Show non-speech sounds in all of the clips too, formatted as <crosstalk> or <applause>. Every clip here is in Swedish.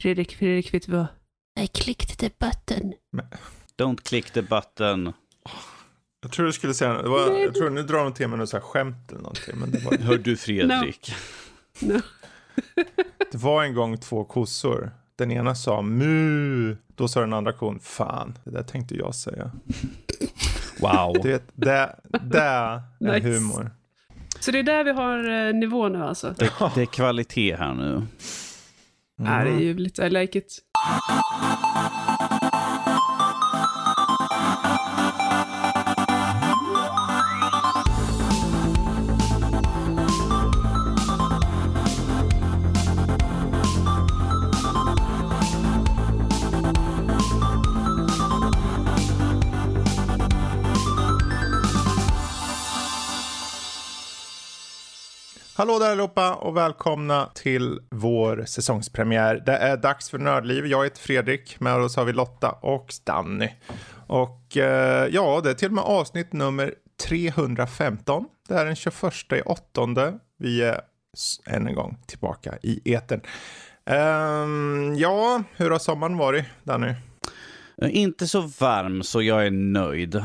Fredrik, Fredrik, vet du vad? I clicked the button. Don't click the button. Jag tror du skulle säga, det var, jag tror nu drar de till med något så här skämt eller någonting. Men det var, Hör du Fredrik? No. <laughs> det var en gång två kossor. Den ena sa mu. Då sa den andra kon fan. Det där tänkte jag säga. Wow. Du vet, det, det är Nice. humor. Så det är där vi har eh, nivå nu alltså. Det, det är kvalitet här nu. Ja, det är ljuvligt. I like it. Hallå där allihopa och välkomna till vår säsongspremiär. Det är dags för Nördliv. Jag heter Fredrik, med oss har vi Lotta och Danny. Och eh, ja, det är till och med avsnitt nummer 315. Det är den 21 i åttonde. Vi är än en gång tillbaka i etern. Ehm, ja, hur har sommaren varit, Danny? Inte så varm så jag är nöjd.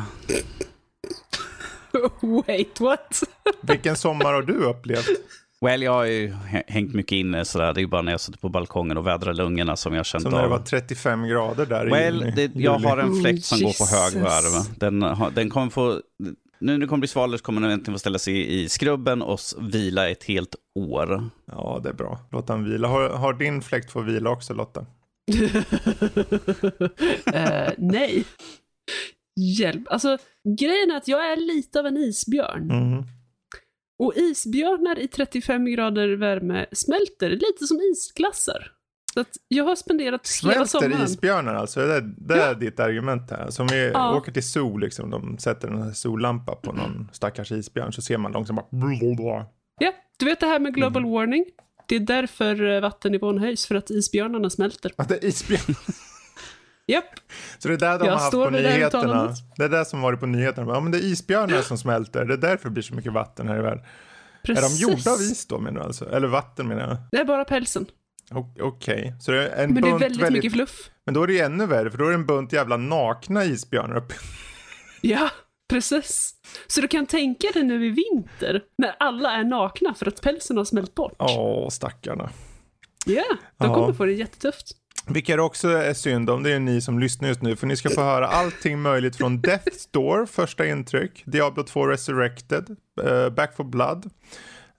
<laughs> Wait, what? Vilken sommar har du upplevt? Well, jag har ju hä- hängt mycket inne sådär. Det är ju bara när jag sitter på balkongen och vädrar lungorna som jag har känt Som när det av. var 35 grader där i Well, juni, det, jag har en Oh, fläkt som går på högvarv. Den, har- den kommer få... Nu när det kommer bli svalare så kommer den äntligen få ställa sig i, i skrubben och vila ett helt år. Ja, det är bra. Låt den vila. Har, har din fläkt fått vila också, Lotta? <laughs> Eh, nej. Hjälp. Alltså, grejen är att jag är lite av en isbjörn. Mhm. Och isbjörnar i 35 grader värme smälter lite som isglassar. Så att jag har spenderat hela Smälter sommaren. isbjörnar alltså? Det, det är ditt argument här. Som vi Ja. åker till sol, liksom, de sätter en sollampa på någon stackars isbjörn så ser man långsamt bara... Ja, du vet det här med global Mm. warning? Det är därför eh, vattennivån höjs, för att isbjörnarna smälter. Att det är isbjörn. <laughs> Japp, Så det är där de Jag har haft på det nyheterna. Det är där som varit på nyheterna. Ja, men det är isbjörnar som smälter. Det är därför det blir så mycket vatten här i världen. precis. Är de gjorda av is då menar du alltså? Eller vatten menar jag? Det är bara pälsen. Okej, så det är en Men det är bunt väldigt, mycket fluff. Men då är det ju ännu värre, för då är det en bunt jävla nakna isbjörnar uppe. <laughs> Ja, precis. Så du kan tänka dig nu i vinter, när alla är nakna för att pälsen har smält bort. Åh, stackarna. Ja, de Ja. kommer få det jättetufft. Vilka det också är synd om, det är ni som lyssnar just nu, för ni ska få höra allting möjligt från Death Store, första intryck, Diablo 2 Resurrected, eh, Back for Blood,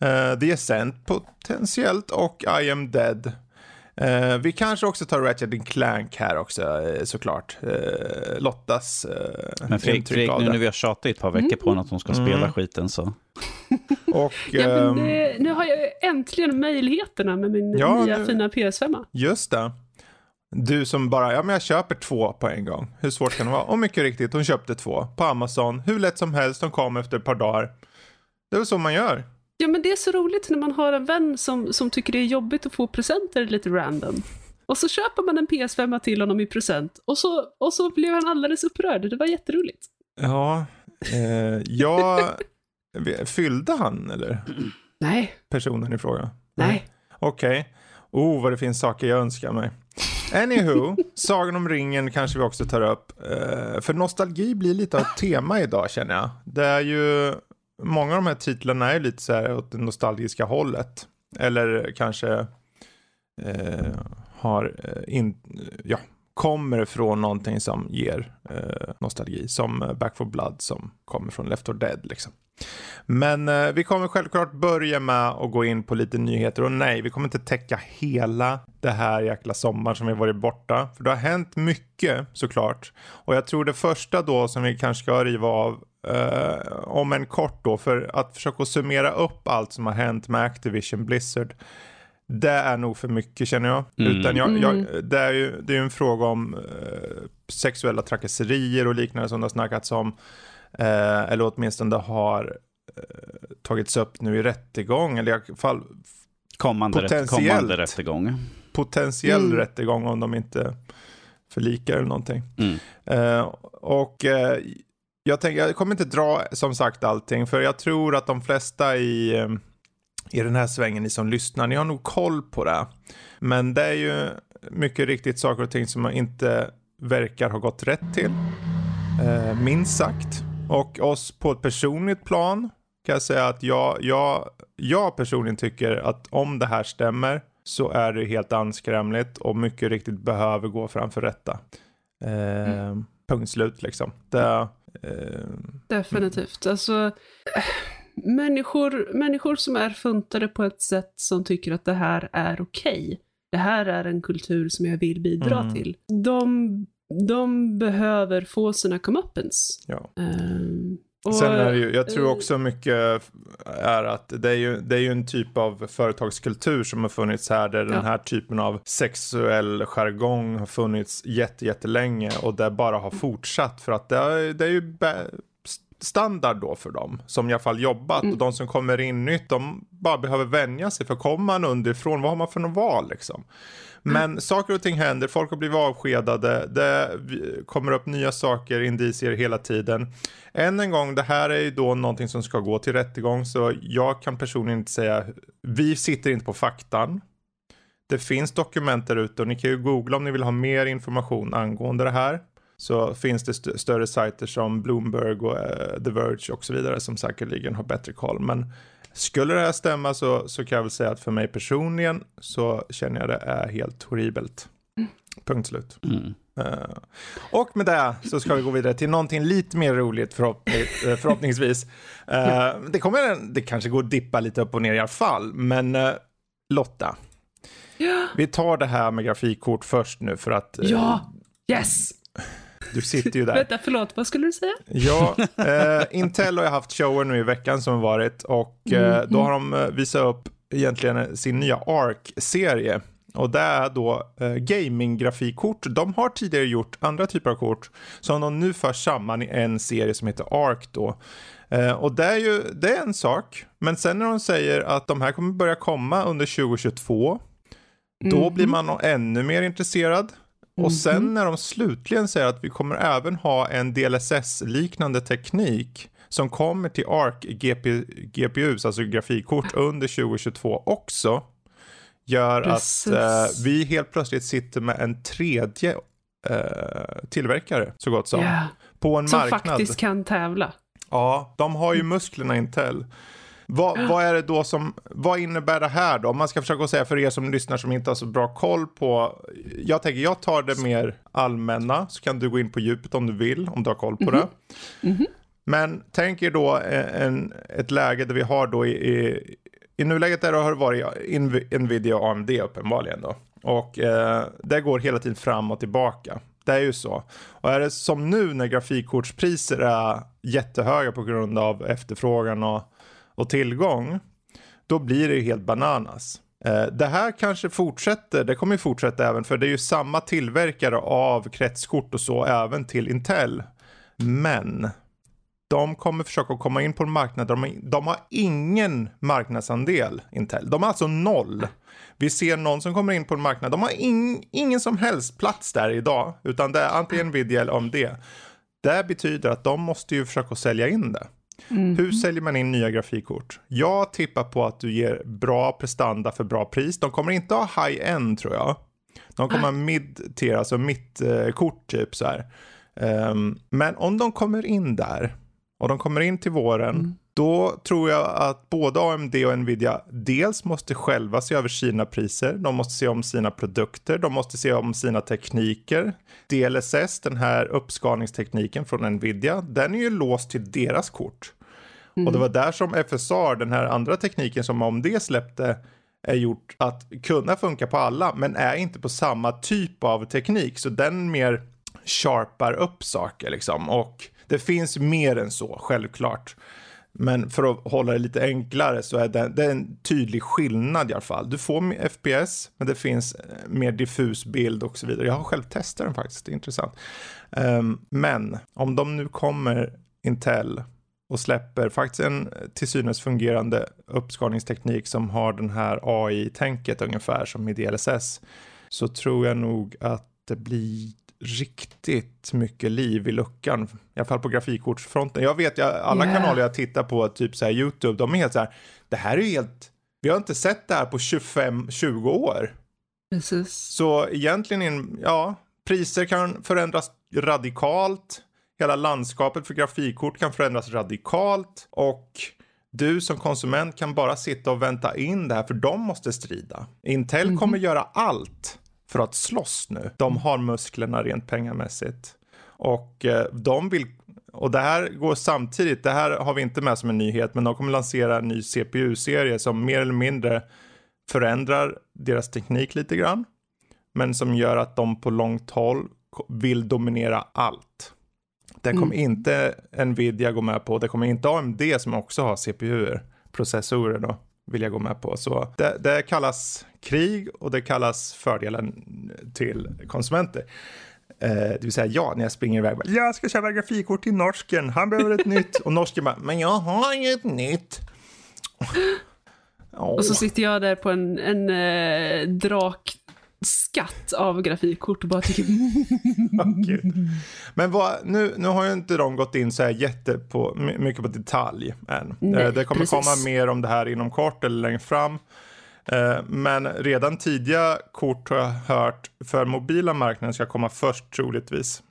eh, The Ascent potentiellt och I am dead. Eh, vi kanske också tar Ratchet Clank här också, såklart. Eh, Lottas eh, Men Fredrik, intryck Fredrik nu när vi har tjatat i ett par veckor på att de ska Mm. spela skiten så... Och, <laughs> Ja, men, ehm, eh, nu har jag ju äntligen möjligheterna med min Ja, nya nu- fina PS5. Just det. Du som bara, ja men jag köper två på en gång. Hur svårt kan det vara? Och mycket riktigt, hon köpte två på Amazon. Hur lätt som helst, de kom efter ett par dagar. Det är väl så man gör. Ja, men det är så roligt när man har en vän som, som tycker det är jobbigt att få presenter lite random. Och så köper man en PS5 till honom i present och så, och så blev han alldeles upprörd. Det var jätteroligt. Ja, eh, jag... <laughs> Fyllde han eller Nej, personen i fråga? nej. Okej. Oh, vad det finns saker jag önskar mig. Anywho, Sagan om ringen kanske vi också tar upp. Uh, för nostalgi blir lite av ett tema idag känner jag. Det är ju, många av de här titlarna är lite så här åt det nostalgiska hållet. Eller kanske uh, har, eh, in, ja, kommer från någonting som ger uh, nostalgi. Som Back for Blood som kommer från Left or Dead liksom. Men eh, vi kommer självklart börja med att gå in på lite nyheter och nej, vi kommer inte täcka hela det här jäkla sommaren som vi varit borta. För det har hänt mycket såklart. Och jag tror det första då som vi kanske ska riva av eh, om en kort då för att försöka summera upp allt som har hänt med Activision Blizzard. Det är nog för mycket känner jag. Mm. Utan jag, Mm. jag, det är ju det är ju en fråga om eh, sexuella trakasserier och liknande som det har snackats om. Eh, eller åtminstone har eh, tagits upp nu i rättegång. Eller i alla fall Kommande, rätt, Potentiellt. kommande rättegång. potentiell Mm. rättegång om de inte förlikar eller någonting. Mm. Eh, och eh, jag tänker, jag kommer inte dra som sagt allting, för jag tror att de flesta i, eh, i den här svängen, ni som lyssnar, ni har nog koll på det. Men det är ju mycket riktigt saker och ting som man inte verkar ha gått rätt till. Eh, minst sagt. Och oss på ett personligt plan kan jag säga att jag, jag, jag personligen tycker att om det här stämmer så är det helt anskrämligt och mycket riktigt behöver gå framför rätta. Eh, mm. Punkt slut liksom. Det, eh, Definitivt. Alltså, människor, människor som är funtade på ett sätt som tycker att det här är okej. Okay. Det här är en kultur som jag vill bidra mm. till. De, de behöver få sina comeuppance. Ja. Um, och, Sen är det ju, jag tror också mycket är att det är ju, det är ju en typ av företagskultur som har funnits här där ja. den här typen av sexuell jargong har funnits jättelänge och det bara har fortsatt för att det, är, det är ju standard då för dem som i alla fall jobbat mm. och de som kommer in nytt de bara behöver vänja sig för kommer man underifrån vad har man för något val liksom. Mm. Men mm. saker och ting händer, folk har blivit avskedade, det kommer upp nya saker, indicier hela tiden. Än en gång, det här är ju då någonting som ska gå till rättegång så jag kan personligen inte säga, vi sitter inte på faktan. Det finns dokument där ute och ni kan ju googla om ni vill ha mer information angående det här så finns det st större sajter som Bloomberg och uh, The Verge och så vidare som säkerligen har bättre koll. Men skulle det här stämma så, så kan jag väl säga att för mig personligen så känner jag det är helt horribelt. Mm. Punkt slut. Mm. Uh, och med det så ska vi gå vidare till någonting lite mer roligt förhoppning, eh, förhoppningsvis. Uh, det kommer, det kanske går att dippa lite upp och ner i alla fall, men uh, Lotta. Ja. Vi tar det här med grafikkort först nu för att... ja, yes! Du sitter ju där. Vänta, förlåt, vad skulle du säga? Ja, <laughs> eh, Intel har ju haft shower nu i veckan som varit och eh, mm, då har de eh, visat upp egentligen sin nya ARC-serie. Och det är då eh, gaming-grafikkort. De har tidigare gjort andra typer av kort som de nu för samman i en serie som heter ARC då. Eh, och det är ju det är en sak, men sen när de säger att de här kommer börja komma under 2022 då mm. blir man ännu mer intresserad. Och mhm. sen när de slutligen säger att vi kommer även ha en DLSS-liknande teknik som kommer till ARC GP, GPUs, alltså grafikkort, under 2022 också. Gör Precis. att eh, vi helt plötsligt sitter med en tredje eh, tillverkare, så gott som. Yeah. På en som marknad. Som faktiskt kan tävla. Ja, de har ju musklerna Intel. Vad, vad, är det då som, vad innebär det här då? Om man ska försöka säga för er som lyssnar som inte har så bra koll på. Jag tänker jag tar det mer allmänna så kan du gå in på djupet om du vill, om du har koll på mm -hmm. det. Mm -hmm. Men tänk er då en, ett läge där vi har då i, i, i nuläget där det har varit Nvidia och AMD uppenbarligen då. Och eh, det går hela tiden fram och tillbaka. Det är ju så. Och är det som nu när grafikkortspriser är jättehöga på grund av efterfrågan och och tillgång, då blir det ju helt bananas. Eh, det här kanske fortsätter, det kommer ju fortsätta även för det är ju samma tillverkare av kretskort och så även till Intel. Men de kommer försöka komma in på en marknad där de, de har ingen marknadsandel, Intel. De har alltså noll. Vi ser någon som kommer in på en marknad, de har in, ingen som helst plats där idag, utan det är antingen Nvidia eller AMD. Det betyder att de måste ju försöka sälja in det. Mm. Hur säljer man in nya grafikkort? Jag tippar på att du ger bra prestanda för bra pris. De kommer inte ha high-end tror jag. De kommer ha mid-tier, alltså mittkort typ så här. Um, men om de kommer in där och de kommer in till våren, mm. Då tror jag att både AMD och Nvidia dels måste själva se över sina priser, de måste se om sina produkter, de måste se om sina tekniker. DLSS, den här uppskalningstekniken från Nvidia, den är ju låst till deras kort. Mm. Och det var där som FSR, den här andra tekniken som AMD släppte, är gjort att kunna funka på alla, men är inte på samma typ av teknik. Så den mer sharpar upp saker liksom. Och det finns mer än så, självklart. Men för att hålla det lite enklare så är det, det är en tydlig skillnad i alla fall. Du får FPS, men det finns eh, mer diffus bild och så vidare. Jag har själv testat den faktiskt, det är intressant. Um, men om de nu kommer Intel och släpper faktiskt en eh, till synes fungerande uppskalningsteknik som har den här AI-tänket ungefär som i DLSS så tror jag nog att det blir riktigt mycket liv i luckan. I alla fall på grafikkortsfronten. Jag vet, jag, alla yeah. kanaler jag tittar på, typ så här YouTube, de är helt så här, det här är ju helt, vi har inte sett det här på 25-20 år. Precis. Så egentligen, ja, priser kan förändras radikalt. Hela landskapet för grafikkort kan förändras radikalt. Och du som konsument kan bara sitta och vänta in det här för de måste strida. Intel mm -hmm. kommer göra allt för att slåss nu. De har musklerna rent pengamässigt. Och eh, de vill och det här går samtidigt, det här har vi inte med som en nyhet, men de kommer lansera en ny CPU-serie som mer eller mindre förändrar deras teknik lite grann. Men som gör att de på långt håll vill dominera allt. Det kommer mm. inte Nvidia gå med på, det kommer inte AMD som också har CPU, processorer då, vill jag gå med på. Så det, det kallas krig och det kallas fördelen till konsumenter. Eh, det vill säga jag när jag springer iväg. Bara, jag ska köpa grafikkort till norsken, han behöver ett nytt. Och norsken bara, men jag har inget nytt. Oh. Och så sitter jag där på en, en eh, drak skatt av grafikkort och bara tycker... oh, <laughs> Men vad, nu, nu har ju inte de gått in så här jätte på, mycket på detalj än. Nej, eh, det kommer precis. komma mer om det här inom kort eller längre fram. Eh, men redan tidiga kort har jag hört för mobila marknaden ska komma först troligtvis.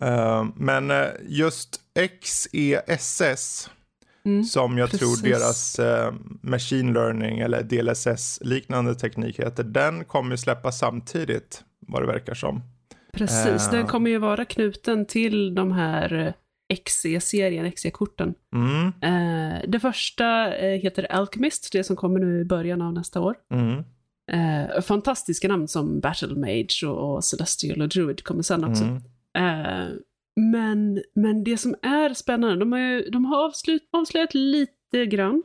Mm. Men just XESS Mm, som jag precis. tror deras eh, machine learning eller DLSS liknande teknik heter. Den kommer släppa samtidigt vad det verkar som. Precis, uh, den kommer ju vara knuten till de här XE-serien, XE-korten. Mm. Uh, det första uh, heter Alchemist, det som kommer nu i början av nästa år. Mm. Uh, fantastiska namn som Battle Mage och, och Celestial och Druid kommer sen också. Mm. Men, men det som är spännande, de har, ju, de har avslut, avslöjat lite grann.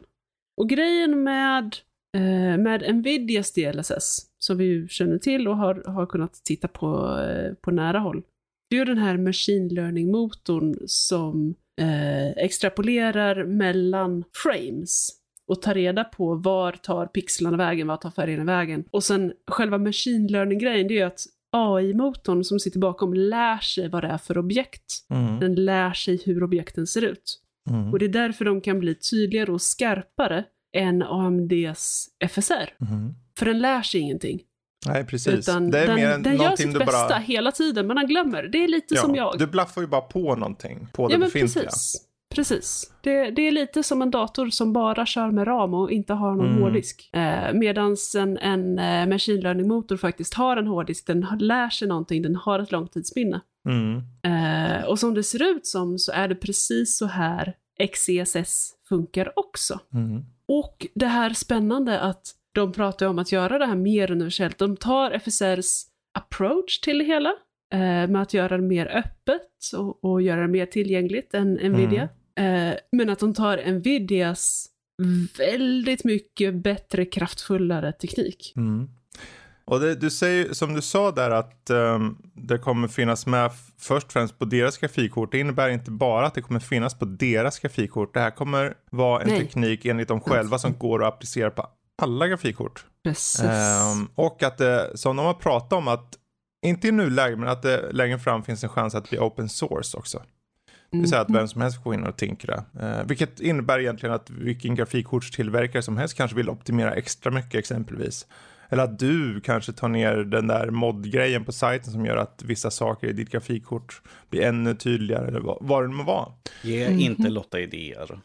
Och grejen med, eh, med Nvidias DLSS, som vi ju känner till och har, har kunnat titta på eh, på nära håll, det är ju den här machine learning-motorn som eh, extrapolerar mellan frames och tar reda på var tar pixlarna vägen, var tar färgerna vägen. Och sen själva machine learning-grejen, det är ju att AI-motorn som sitter bakom lär sig vad det är för objekt. Mm. Den lär sig hur objekten ser ut. Mm. Och det är därför de kan bli tydligare och skarpare än AMDs FSR. Mm. För den lär sig ingenting. Nej, precis. Utan det är den, mer den gör sitt bästa bara... hela tiden, men den glömmer. Det är lite ja, som jag. Du blaffar ju bara på någonting, på det ja, befintliga. Precis. Precis. Det, det, är lite som en dator som bara kör med ram och inte har någon mm. hårddisk. Eh, Medan en, en eh, machine learning-motor faktiskt har en hårddisk, den lär sig någonting, den har ett långtidsminne. Mm. Eh, och som det ser ut som så är det precis så här XCSS funkar också. Mm. Och det här spännande att de pratar om att göra det här mer universellt. De tar FSRs approach till det hela, eh, med att göra det mer öppet och, och göra det mer tillgängligt än Nvidia. Mm. Eh, men att de tar Nvidias väldigt mycket bättre, kraftfullare teknik. Mm. Och det, du säger, som du sa där att um, det kommer finnas med först och främst på deras grafikkort. Det innebär inte bara att det kommer finnas på deras grafikkort. Det här kommer vara en Nej. teknik enligt dem själva som går att applicera på alla grafikkort. Precis. Um, och att det, som de har pratat om att, inte i nuläget, men att det längre fram finns en chans att bli open source också. Det vill säga att vem som helst får gå in och tinkra. Eh, vilket innebär egentligen att vilken grafikkortstillverkare som helst kanske vill optimera extra mycket exempelvis. Eller att du kanske tar ner den där mod-grejen på sajten som gör att vissa saker i ditt grafikkort blir ännu tydligare eller vad, vad det må vara. Ge mm. inte Lotta idéer.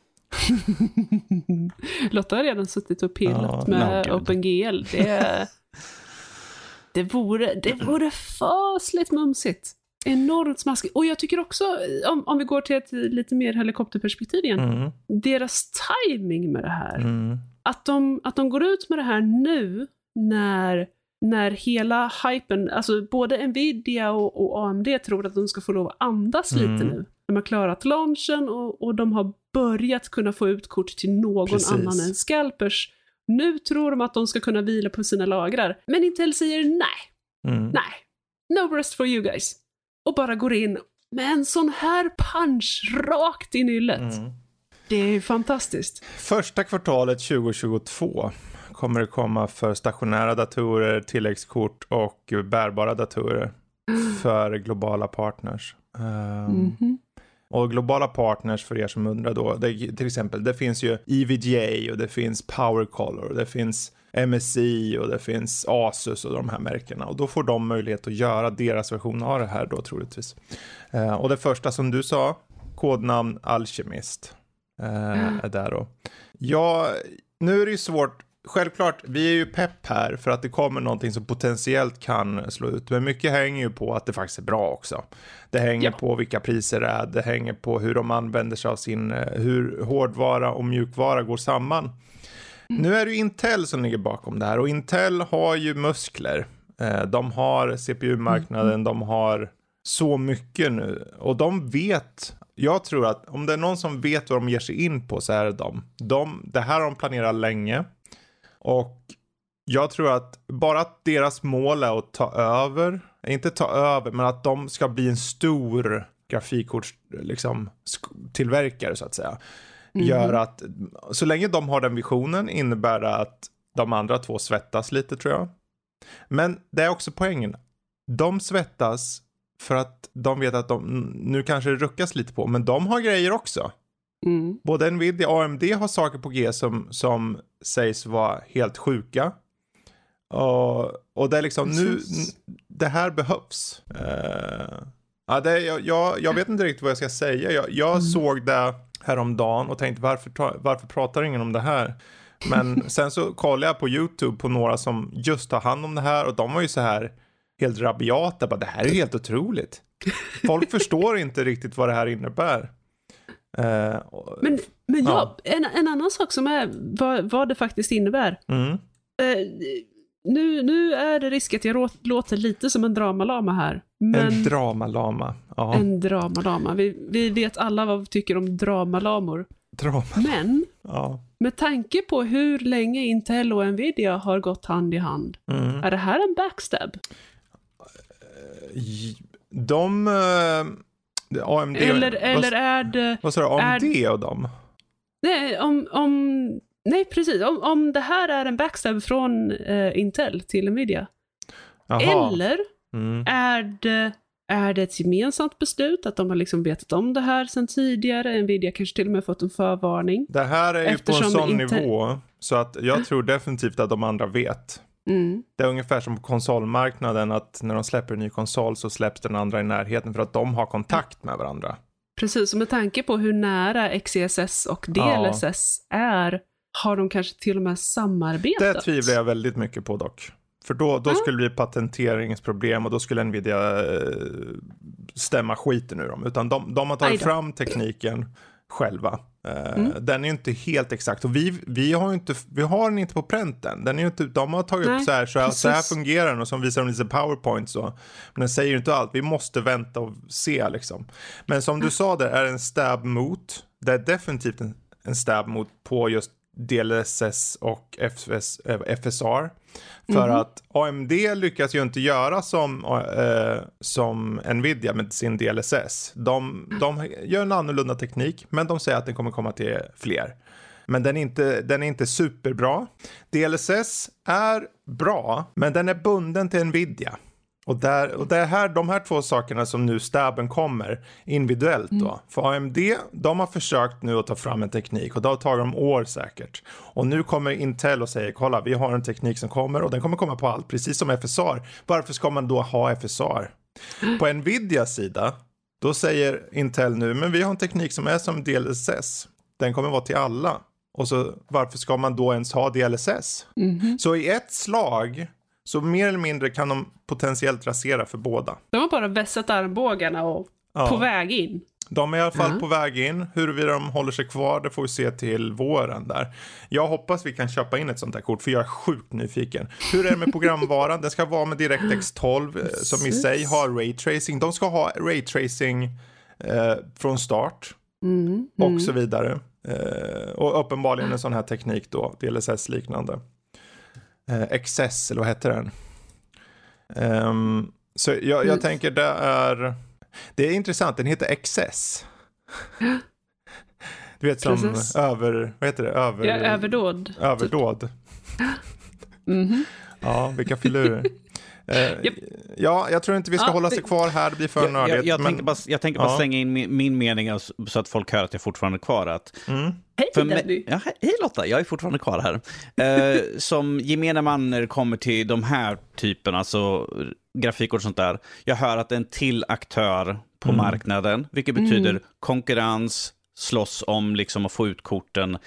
<laughs> Lotta har redan suttit och pillat ja, med OpenGL. Det, <laughs> det, vore, det vore fasligt mumsigt enormt smaskigt. Och jag tycker också, om, om vi går till ett lite mer helikopterperspektiv igen, mm. deras timing med det här. Mm. Att, de, att de går ut med det här nu när, när hela hypen, alltså både Nvidia och, och AMD tror att de ska få lov att andas mm. lite nu. De har klarat launchen och, och de har börjat kunna få ut kort till någon Precis. annan än scalpers. Nu tror de att de ska kunna vila på sina lagrar. Men Intel säger nej. Mm. Nej. No rest for you guys och bara går in med en sån här punch rakt i nyllet. Mm. Det är fantastiskt. Första kvartalet 2022 kommer det komma för stationära datorer, tilläggskort och bärbara datorer <gasps> för globala partners. Um, mm -hmm. Och globala partners för er som undrar då, det, till exempel, det finns ju EVGA och det finns Power Color, det finns MSI och det finns Asus och de här märkena. Och då får de möjlighet att göra deras version av det här då troligtvis. Eh, och det första som du sa, kodnamn Alchemist, eh, är där då. Ja, nu är det ju svårt. Självklart, vi är ju pepp här för att det kommer någonting som potentiellt kan slå ut. Men mycket hänger ju på att det faktiskt är bra också. Det hänger ja. på vilka priser det är, det hänger på hur de använder sig av sin, eh, hur hårdvara och mjukvara går samman. Mm. Nu är det ju Intel som ligger bakom det här och Intel har ju muskler. Eh, de har CPU-marknaden, mm. de har så mycket nu och de vet jag tror att om det är någon som vet vad de ger sig in på så är det de. de det här har de planerat länge. Och jag tror att bara att deras mål är att ta över, inte ta över, men att de ska bli en stor grafikkorts, liksom, tillverkare så att säga. Mm. Gör att, så länge de har den visionen innebär det att de andra två svettas lite tror jag. Men det är också poängen. De svettas för att de vet att de, nu kanske det ruckas lite på, men de har grejer också. Mm. Både Nvidia och AMD har saker på G som, som sägs vara helt sjuka. Och, och det är liksom nu, det här behövs. Uh, ja, det, jag, jag, jag, vet inte riktigt vad jag ska säga. Jag, jag mm. såg det häromdagen och tänkte varför, varför pratar ingen om det här? Men <laughs> sen så kollade jag på YouTube på några som just tar hand om det här och de var ju så här helt rabiata. Bara, det här är helt otroligt. Folk <laughs> förstår inte riktigt vad det här innebär. Och, men men ja, ja, En, en annan sak som är vad, vad det faktiskt innebär. Mm. Uh, nu, nu är det risk att jag låter lite som en dramalama här. Men en dramalama. Ja. En dramalama. Vi, vi vet alla vad vi tycker om dramalamor. Drama. Men ja. med tanke på hur länge Intel och Nvidia har gått hand i hand, mm. är det här en backstab? De... Uh, eh, AMD... Eller, eller är det... Vad sa du? AMD är, och dem? Nej, om... om nej, precis. Om, om det här är en backstab från uh, Intel till Nvidia. Jaha. Eller mm. är, det, är det ett gemensamt beslut? Att de har liksom vetat om det här sedan tidigare? Nvidia kanske till och med fått en förvarning? Det här är ju på en sån Intel... nivå så att jag tror definitivt att de andra vet. Mm. Det är ungefär som på konsolmarknaden att när de släpper en ny konsol så släpps den andra i närheten för att de har kontakt med varandra. Precis, och med tanke på hur nära XESS och DLSS ja. är har de kanske till och med samarbetat. Det tvivlar jag väldigt mycket på dock. För då, då skulle det bli patenteringsproblem och då skulle Nvidia eh, stämma skiten ur dem. Utan de, de har tagit fram tekniken själva. Eh, mm. Den är ju inte helt exakt och vi, vi, har inte, vi har den inte på pränten. Den är inte, de har tagit Nej, upp så här, så här, så här fungerar den och så visar de lite powerpoint så. Men den säger ju inte allt, vi måste vänta och se liksom. Men som du mm. sa det är en stab mot, det är definitivt en, en stab mot på just DLSS och FS, FSR. För mm. att AMD lyckas ju inte göra som, eh, som Nvidia med sin DLSS. De, de gör en annorlunda teknik, men de säger att den kommer komma till fler. Men den är, inte, den är inte superbra. DLSS är bra, men den är bunden till Nvidia. Och, där, och det är här, de här två sakerna som nu stabben kommer individuellt då. Mm. För AMD, de har försökt nu att ta fram en teknik och det har tagit dem år säkert. Och nu kommer Intel och säger kolla vi har en teknik som kommer och den kommer komma på allt, precis som FSR. Varför ska man då ha FSR? På Nvidias sida, då säger Intel nu, men vi har en teknik som är som DLSS. Den kommer vara till alla. Och så varför ska man då ens ha DLSS? Mm -hmm. Så i ett slag så mer eller mindre kan de potentiellt rasera för båda. De har bara vässat armbågarna och ja. på väg in. De är i alla fall mm. på väg in. Huruvida de håller sig kvar, det får vi se till våren där. Jag hoppas vi kan köpa in ett sånt här kort, för jag är sjukt nyfiken. Hur är det med programvaran? Den ska vara med DirectX 12, eh, som i sig har raytracing. De ska ha raytracing eh, från start. Mm. Och mm. så vidare. Eh, och uppenbarligen en sån här teknik då, DLSS-liknande eh, Excess, eller vad hette den? Um, så jag, jag mm. tänker det är, det är intressant, den heter Excess. Du vet som Precis. över, vad heter det? Över, ja, överdåd. Typ. Överdåd. Typ. Mm -hmm. Ja, vilka filurer. Uh, yep. Ja, jag tror inte vi ska ah, hålla sig kvar här, det blir för nördigt. Jag, jag, jag, men... tänker bara, jag tänker bara ja. slänga in min, min mening alltså, så att folk hör att jag fortfarande är kvar. Att mm. Hej För mig- ja, hej Lotta, jag är fortfarande kvar här. Eh, <laughs> som gemene man när det kommer till de här typerna, alltså grafikkort och sånt där. Jag hör att det är en till aktör på marknaden, vilket betyder konkurrens, slåss om liksom att få ut korten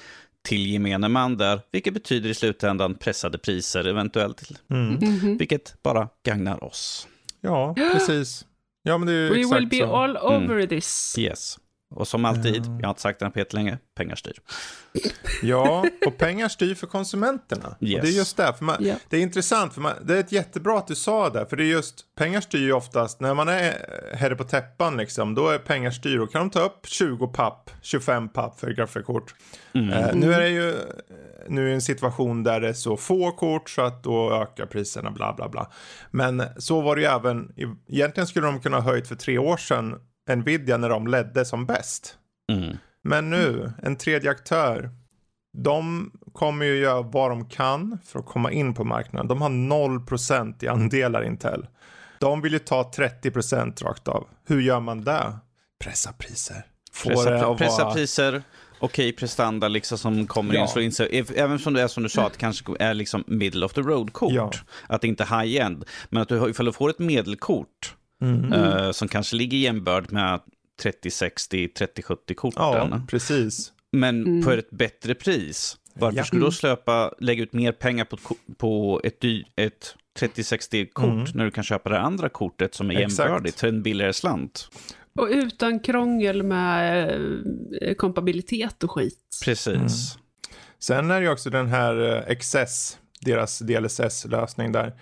till gemene man där, vilket betyder i slutändan pressade priser eventuellt, Mhm. vilket bara gagnar oss. Ja, precis. Ja, men det är ju We exakt will be så. all over this. Yes. Och som alltid, jag har inte sagt det här Peter länge, pengar styr. Ja, och pengar styr för konsumenterna. Och Yes. det är just det. För man, Ja. Det är intressant, för man, det är ett jättebra att du sa det. För det är just, pengar styr ju oftast, när man är herre på täppan liksom, då är pengar styr. Och kan de ta upp 20 papp, 25 papp för grafikkort. Eh, nu är det ju nu är en situation där det är så få kort så att då ökar priserna bla bla bla. Men så var det ju även, egentligen skulle de kunna ha höjt för tre år sedan Nvidia när de ledde som bäst. Mm. Men nu, en tredje aktör. De kommer ju göra vad de kan för att komma in på marknaden. De har 0% i andelar Intel. De vill ju ta 30% rakt av. Hur gör man det? Pressa priser. Få det Pressa, pressa vara... priser, okej prestanda liksom som kommer Ja. in, slår in sig. Även som det är som du sa, att det kanske är liksom middle of the road-kort. Ja. Att det inte är high-end. Men att du, ifall du får ett medelkort Mm. eh, som kanske ligger jämbörd med 3060, 3070-korten. Ja, precis. Men på ett bättre pris. Varför Ja. skulle du då slöpa, lägga ut mer pengar på på ett, ett 3060-kort när du kan köpa det andra kortet som är Mm. Jämbördigt för en billigare slant? Och utan krångel med eh, kompabilitet och skit. Precis. Sen är det ju också den här eh, XS, deras DLSS-lösning där.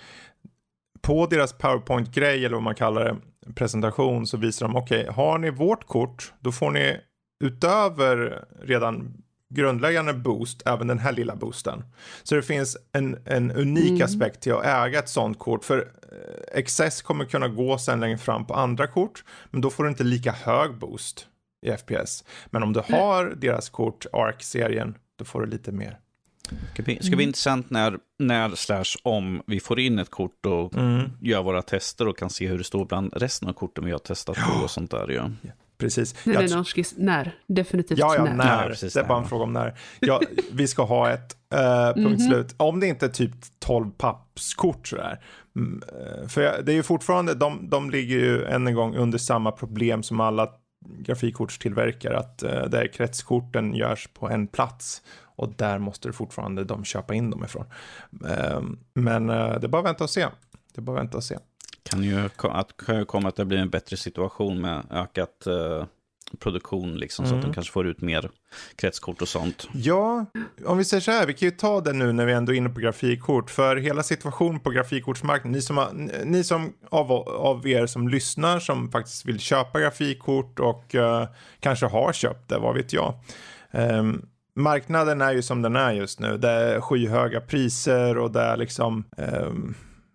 På deras PowerPoint-grej, eller vad man kallar det, presentation, så visar de, okej, har ni vårt kort, då får ni utöver redan grundläggande boost, även den här lilla boosten. Så det finns en, en unik aspekt till att äga ett sånt kort, för eh, XS kommer kunna gå sen längre fram på andra kort, men då får du inte lika hög boost i FPS. Men om du har deras kort, ARC-serien, då får du lite mer. Det ska bli, ska bli intressant när, när slash om vi får in ett kort och gör våra tester och kan se hur det står bland resten av korten vi har testat på och sånt där. Ja. Precis. Nej, Jag nej, tr- norskis, när. Definitivt Ja, ja, när. när. Ja, precis, det är bara en fråga om när. Ja, vi ska ha ett uh, punkt slut. Om det inte är typ 12 pappskort sådär. Mm, eh, för jag, det är ju fortfarande, de, de ligger ju än en gång under samma problem som alla grafikkortstillverkare. Att uh, där kretskorten görs på en plats. Och där måste det fortfarande de köpa in dem ifrån. Ehm, men eh, det är bara att vänta och se. Det är bara att vänta och se. Kan ju att, kan ju komma att det blir en bättre situation med ökat eh, produktion, liksom, så att de kanske får ut mer kretskort och sånt. Ja, om vi säger så här, vi kan ju ta det nu när vi ändå är inne på grafikkort. För hela situationen på grafikkortsmarknaden, ni som, har, ni som av, av er som lyssnar som faktiskt vill köpa grafikkort och eh, kanske har köpt det, vad vet jag. Ehm, marknaden är ju som den är just nu. Det är skyhöga priser och det är liksom eh,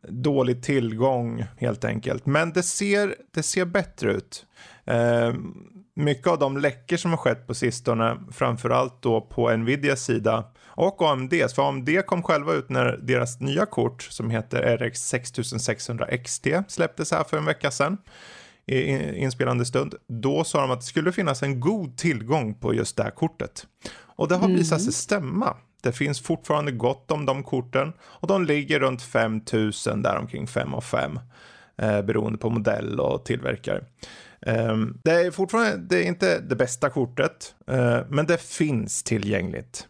dålig tillgång helt enkelt. Men det ser, det ser bättre ut. Eh, mycket av de läckor som har skett på sistone, framförallt då på Nvidias sida och AMDs, för AMD kom själva ut när deras nya kort som heter RX 6600 XT släpptes här för en vecka sedan i- inspelande stund. Då sa de att det skulle finnas en god tillgång på just det här kortet. Och det har visat sig stämma. Det finns fortfarande gott om de korten och de ligger runt 5000 där omkring 5 och 5 eh, beroende på modell och tillverkare. Ehm, det är fortfarande det är inte det bästa kortet, eh, men det finns tillgängligt.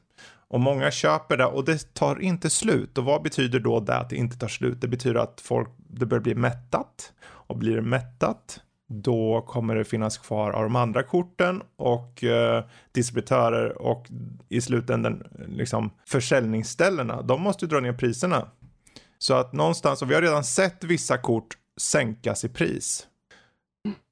Och många köper det och det tar inte slut. Och vad betyder då det att det inte tar slut? Det betyder att folk, det börjar bli mättat. Och blir det mättat, då kommer det finnas kvar av de andra korten och eh, distributörer och i slutändan liksom försäljningsställena. De måste ju dra ner priserna. Så att någonstans, och vi har redan sett vissa kort sänkas i pris.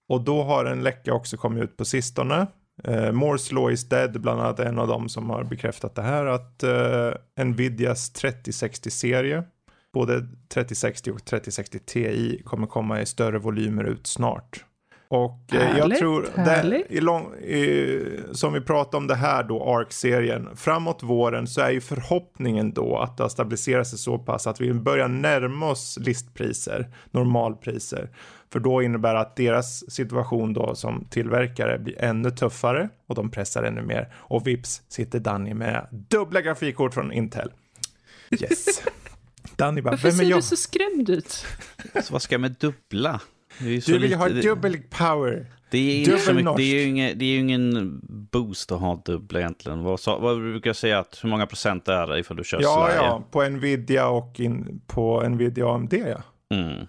Och då har en läcka också kommit ut på sistone. Eh, Moore's Law is dead, bland annat en av dem som har bekräftat det här, att eh, Nvidias 3060-serie, både 3060 och 3060 Ti, kommer komma i större volymer ut snart. Och eh, jag tror, det, i lång, i, som vi pratade om det här då, ARK-serien, framåt våren så är ju förhoppningen då att det har stabiliserat sig så pass att vi börjar närma oss listpriser, normalpriser. För då innebär det att deras situation då som tillverkare blir ännu tuffare och de pressar ännu mer. Och vips sitter Danny med dubbla grafikkort från Intel. Yes. <laughs> Danny bara, Varför vem är jag? Varför ser du så skrämd ut? Så vad ska jag med dubbla? Du vill lite, ha dubbel power. Det är, dubbel mycket, det, är ju ingen, det är ju ingen boost att ha dubbla egentligen. Vad, vad brukar jag säga att hur många procent är det ifall du kör ja, Sverige? Ja, på Nvidia och in, på Nvidia AMD ja. Mm.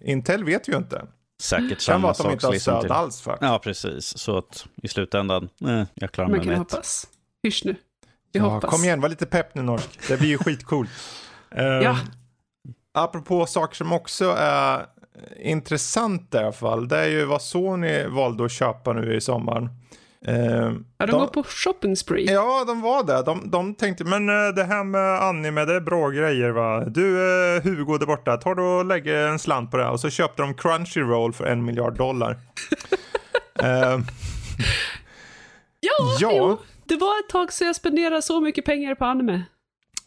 Intel vet vi ju inte. Säkert samma kan vara att de inte har stöd alls för. Ja, precis. Så att i slutändan, eh, jag klarar mig med Man kan hoppas. Hysch nu. Vi ja, hoppas. Kom igen, var lite pepp nu Norsk. Det blir ju skitcoolt. um, <laughs> ja. Apropå saker som också är intressanta i alla fall. Det är ju vad Sony valde att köpa nu i sommaren. Eh, ja, de, de går på shopping spree. Ja, de var det. De, de tänkte, men eh, det här med anime, det är bra grejer va. Du, eh, Hugo där borta, tar du och lägger en slant på det här. Och så köpte de Crunchyroll för en miljard dollar. <laughs> eh, ja, ja. Jo, det var ett tag sedan jag spenderade så mycket pengar på anime.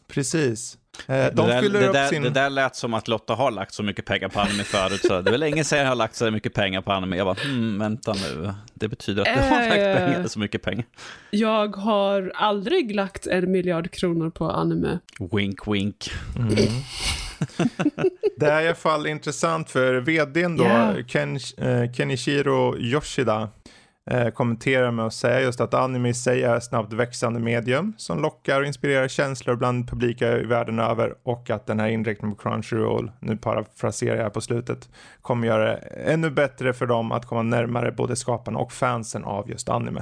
Precis. Eh, de det, där, det, där, sin... det där lät som att Lotta har lagt så mycket pengar på anime förut. Så det var länge sedan jag har lagt så mycket pengar på anime. Jag bara, hmm, vänta nu. Det betyder att du har lagt eh, pengar, så mycket pengar. Jag har aldrig lagt en miljard kronor på anime. Wink, wink. Mm. <laughs> det är i alla fall intressant för vdn då, yeah. Ken, eh, Kenichiro Yoshida, eh, kommenterar med att säga just att anime i sig är snabbt växande medium som lockar och inspirerar känslor bland publika i världen över och att den här inriktningen på Crunchyroll, nu parafraserar jag på slutet, kommer göra det ännu bättre för dem att komma närmare både skaparna och fansen av just anime.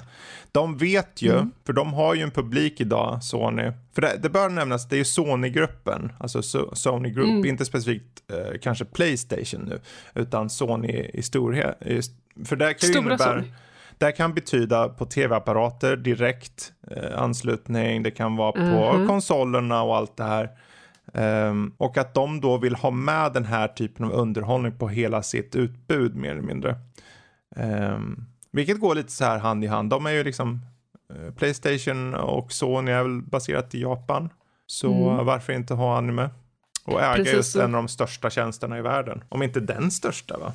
De vet ju, mm. för de har ju en publik idag, Sony, för det, det bör nämnas, det är ju Sony-gruppen, alltså Sony Group, mm. inte specifikt eh, kanske Playstation nu, utan Sony i storhet. För det kan ju Stora innebära, Sony. Det kan betyda på tv-apparater direkt eh, anslutning, det kan vara på mm -hmm. konsolerna och allt det här. Um, och att de då vill ha med den här typen av underhållning på hela sitt utbud mer eller mindre. Um, vilket går lite så här hand i hand. De är ju liksom uh, Playstation och Sony är väl baserat i Japan. Så mm. varför inte ha anime? Och äga Precis just en av de största tjänsterna i världen. Om inte den största va?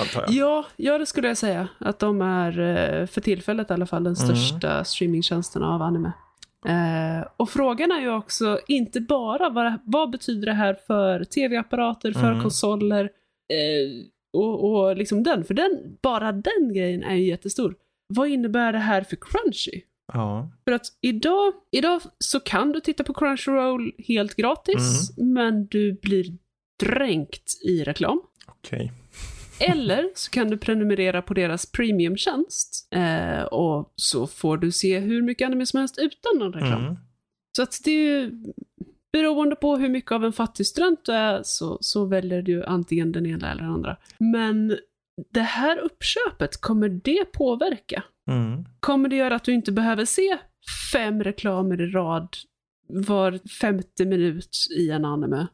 Antar jag. Ja, ja, det skulle jag säga. Att de är, eh, för tillfället i alla fall, den mm. största mm. streamingtjänsten av anime. Eh, och frågan är ju också inte bara vad, vad betyder det här för tv-apparater, för mm. konsoler eh, och, och liksom den, för den, bara den grejen är ju jättestor. Vad innebär det här för Crunchy? Ja. För att idag, idag så kan du titta på Crunchyroll helt gratis, mm. men du blir dränkt i reklam. Okej. Okay. Eller så kan du prenumerera på deras premiumtjänst eh, och så får du se hur mycket anime som helst utan någon reklam. Mm. Så att det är ju, beroende på hur mycket av en fattig student du är så, så väljer du antingen den ena eller den andra. Men det här uppköpet, kommer det påverka? Mm. Kommer det göra att du inte behöver se fem reklamer i rad var femte minut i en anime?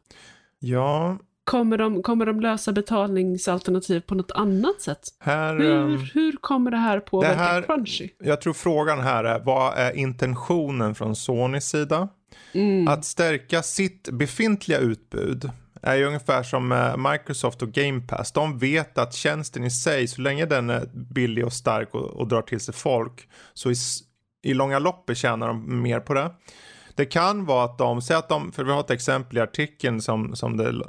Ja, Kommer de, kommer de lösa betalningsalternativ på något annat sätt? Här, hur, um, hur kommer det här påverka det här, Crunchy? Jag tror frågan här är, vad är intentionen från Sonys sida? Mm. Att stärka sitt befintliga utbud är ju ungefär som eh, Microsoft och Game Pass. De vet att tjänsten i sig, så länge den är billig och stark och, och drar till sig folk, så i, i långa loppet tjänar de mer på det. Det kan vara att de, säg att de, för vi har ett exempel i artikeln som, som, det,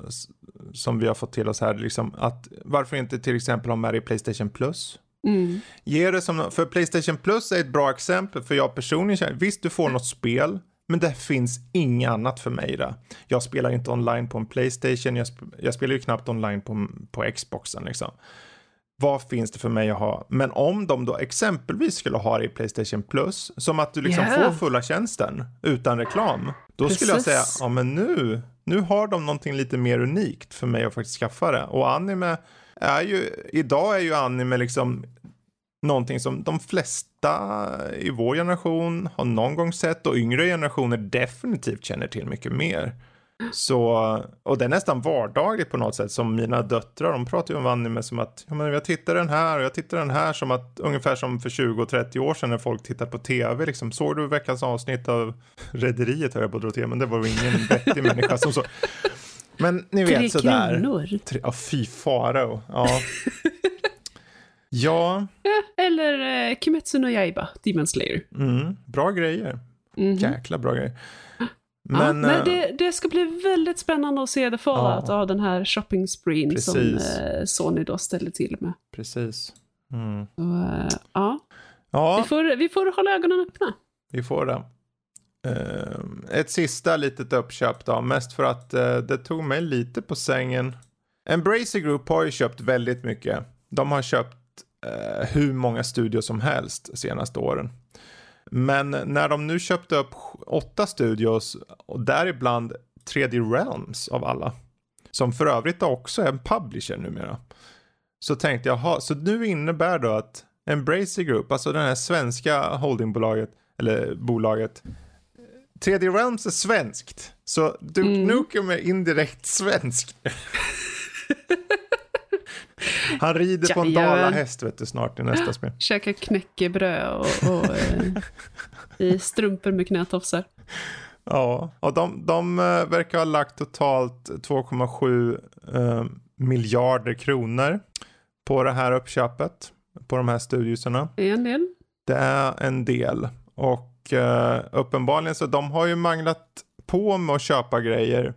som vi har fått till oss här, liksom, att varför inte till exempel ha med det i Playstation Plus? Mm. Ge det som, för Playstation Plus är ett bra exempel, för jag personligen känner, visst du får något spel, men det finns inget annat för mig där. Jag spelar inte online på en Playstation, jag, sp jag spelar ju knappt online på, på Xboxen liksom vad finns det för mig att ha? Men om de då exempelvis skulle ha det i Playstation Plus, som att du liksom yeah. får fulla tjänsten utan reklam, då Precis. skulle jag säga, ja men nu, nu har de någonting lite mer unikt för mig att faktiskt skaffa det. Och anime är ju, idag är ju anime liksom någonting som de flesta i vår generation har någon gång sett och yngre generationer definitivt känner till mycket mer. Så, och det är nästan vardagligt på något sätt. Som mina döttrar, de pratar ju om anime som att ja, men jag tittar den här och jag tittar den här som att ungefär som för 20-30 år sedan när folk tittar på tv. Liksom, såg du veckans avsnitt av Rederiet höll jag på att dra till, men det var ingen <laughs> vettig människa som så. Men ni vet Tre sådär. kronor. Tre, ja, fy farao. Ja. ja, <laughs> eller eh, Kimetsu no Yaiba, Demon Slayer. mm, bra grejer. Mhm. Jäkla bra grejer. Men, ja, eh, men det, det ska bli väldigt spännande att se the fallout Ja. av den här shopping spreen som eh, Sony då ställer till med. precis. Mm. Så, eh, ja, Ja, vi får, vi får hålla ögonen öppna. Vi får det. Ett sista litet uppköp då, mest för att eh, det tog mig lite på sängen. Embracer Group har ju köpt väldigt mycket. De har köpt eh, hur många studios som helst de senaste åren. Men när de nu köpte upp åtta studios och däribland 3D Realms av alla. Som för övrigt också är en publisher numera. Så tänkte jag, ha, så nu innebär då att Embracer Group, alltså det här svenska holdingbolaget, eller bolaget, 3D Realms är svenskt. Så Duke Mm. Nukem är indirekt svenskt. <laughs> <laughs> Han rider på en dalahäst vet du snart i nästa spel. <laughs> Käka knäckebröd och, och eh, <laughs> i strumpor med knätofsar. Ja, och de, de eh, verkar ha lagt totalt 2,7 eh, miljarder kronor på det här uppköpet. På de här studioserna. Det är en del. Det är en del. Och eh, uppenbarligen så de har ju manglat på med att köpa grejer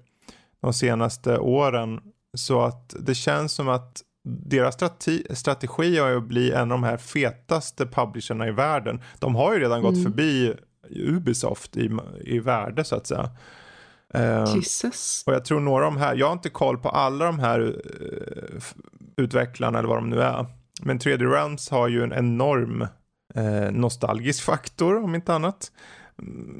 de senaste åren. Så att det känns som att deras strate- strategi är att bli en av de här fetaste publisherna i världen. De har ju redan gått Mm. förbi Ubisoft i, i värde så att säga. Eh, Jesus. och jag tror några av de här, jag har inte koll på alla de här f- utvecklarna eller vad de nu är. Men 3D Realms har ju en enorm eh, nostalgisk faktor om inte annat.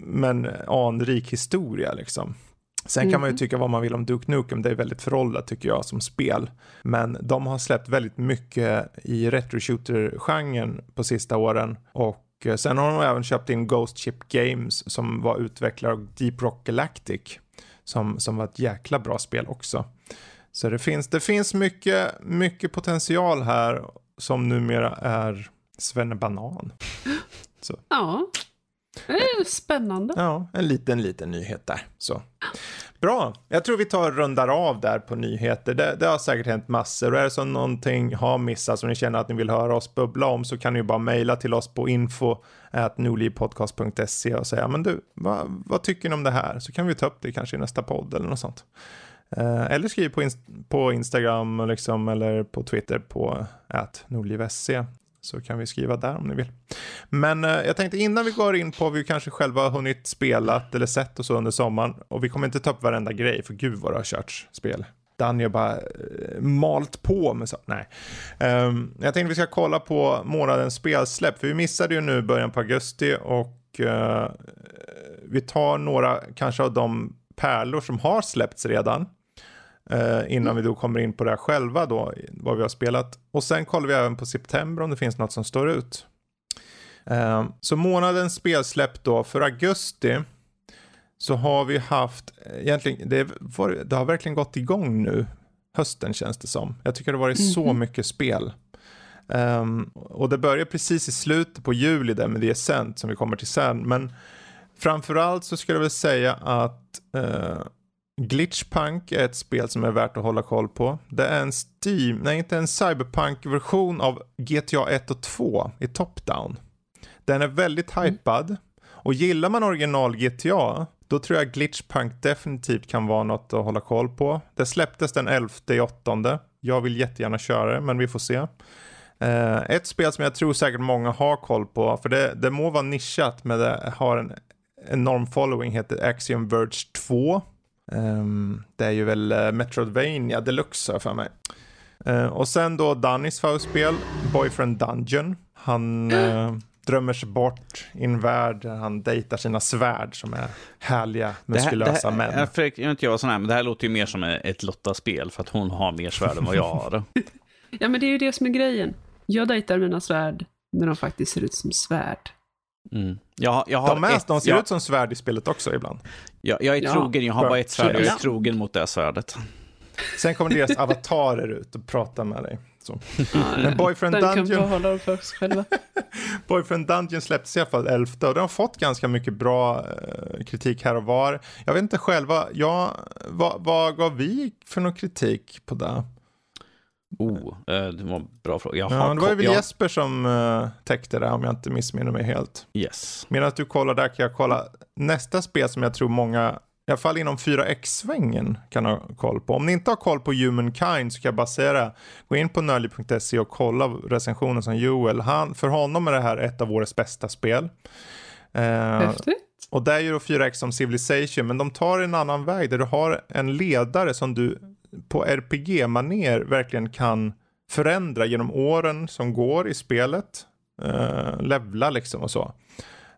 Men anrik historia liksom. Sen kan man ju Mhm. tycka vad man vill om Duke Nukem, det är väldigt föråldrat tycker jag som spel. Men de har släppt väldigt mycket i retro-shooter-genren på sista åren. Och eh, sen har de även köpt in Ghost Ship Games som var utvecklare av Deep Rock Galactic. Som, som var ett jäkla bra spel också. Så det finns, det finns mycket, mycket potential här som numera är Svennebanan. <gasps> Ja. Spännande. Ja, en liten, liten nyhet där. Så. Bra, jag tror vi tar och rundar av där på nyheter. Det, det har säkert hänt massor och är det så någonting har missats och ni känner att ni vill höra oss bubbla om så kan ni ju bara mejla till oss på info nordlivpodcast.se och säga men du, vad, vad tycker ni om det här? Så kan vi ta upp det kanske i nästa podd eller något sånt. Eh, eller skriv på, inst- på Instagram liksom, eller på Twitter på nordliv.se så kan vi skriva där om ni vill. Men eh, jag tänkte innan vi går in på vad vi kanske själva har hunnit spelat eller sett och så under sommaren. Och vi kommer inte ta upp varenda grej för gud vad det har körts spel. Danny har bara eh, malt på med så. Nej. Um, jag tänkte vi ska kolla på månadens spelsläpp. För vi missade ju nu början på augusti och eh, vi tar några kanske av de pärlor som har släppts redan. Eh, innan vi då kommer in på det här själva då, vad vi har spelat. Och sen kollar vi även på september om det finns något som står ut. Eh, så månadens spelsläpp då, för augusti så har vi haft, eh, egentligen, det, var, det har verkligen gått igång nu, hösten känns det som. Jag tycker det har varit så Mhm. mycket spel. Ehm, och det börjar precis i slutet på juli där med The Ascent som vi kommer till sen. Men framförallt så skulle jag väl säga att eh, Glitchpunk är ett spel som är värt att hålla koll på. Det är en Steam, nej inte en Cyberpunk-version av GTA 1 och 2 i top-down. Den är väldigt hypad. Och gillar man original GTA, då tror jag Glitchpunk definitivt kan vara något att hålla koll på. Det släpptes den 11 i åttonde. Jag vill jättegärna köra det, men vi får se. Eh, ett spel som jag tror säkert många har koll på, för det, det må vara nischat, men det har en enorm following, heter Axiom Verge 2. Ehm, det är ju väl uh, Metroidvania Deluxe för mig. Eh, och sen då Dannys favoritspel, Boyfriend Dungeon. Han eh, drömmer sig bort i en värld där han dejtar sina svärd som är härliga, muskulösa det män. här, Fredrik, jag är inte jag sån här, men det här låter ju mer som ett Lotta-spel för att hon har mer svärd än vad jag har. <laughs> Ja, men det är ju det som är grejen. Jag dejtar mina svärd när de faktiskt ser ut som svärd. Mm. Jag, jag de, är, ett, de ser jag, ut som svärd i spelet också ibland. Jag, jag är ja. trogen, jag har bara ett svärd, jag är trogen mot det svärdet. Sen kommer deras avatarer ut och pratar med dig. Så. Men Boyfriend Dungeon... <laughs> Boyfriend Dungeon släpptes i alla fall 11 och den har fått ganska mycket bra eh, kritik här och var. Jag vet inte själva, ja, vad, vad gav vi för någon kritik på det? Oh, eh, det var en bra fråga. Jag ja, det var väl jag... Jesper som uh, täckte det om jag inte missminner mig helt. Yes. Medan du kollar där kan jag kolla nästa spel som jag tror många i alla fall inom 4X-svängen kan ha koll på. Om ni inte har koll på Humankind så kan jag bara säga det. Gå in på nördliv.se och kolla recensionen som Joel. Han, för honom är det här ett av årets bästa spel. Eh, Häftigt. Och det är ju då 4X som Civilization, men de tar en annan väg där du har en ledare som du på RPG-maner verkligen kan förändra genom åren som går i spelet. Eh, levla liksom och så.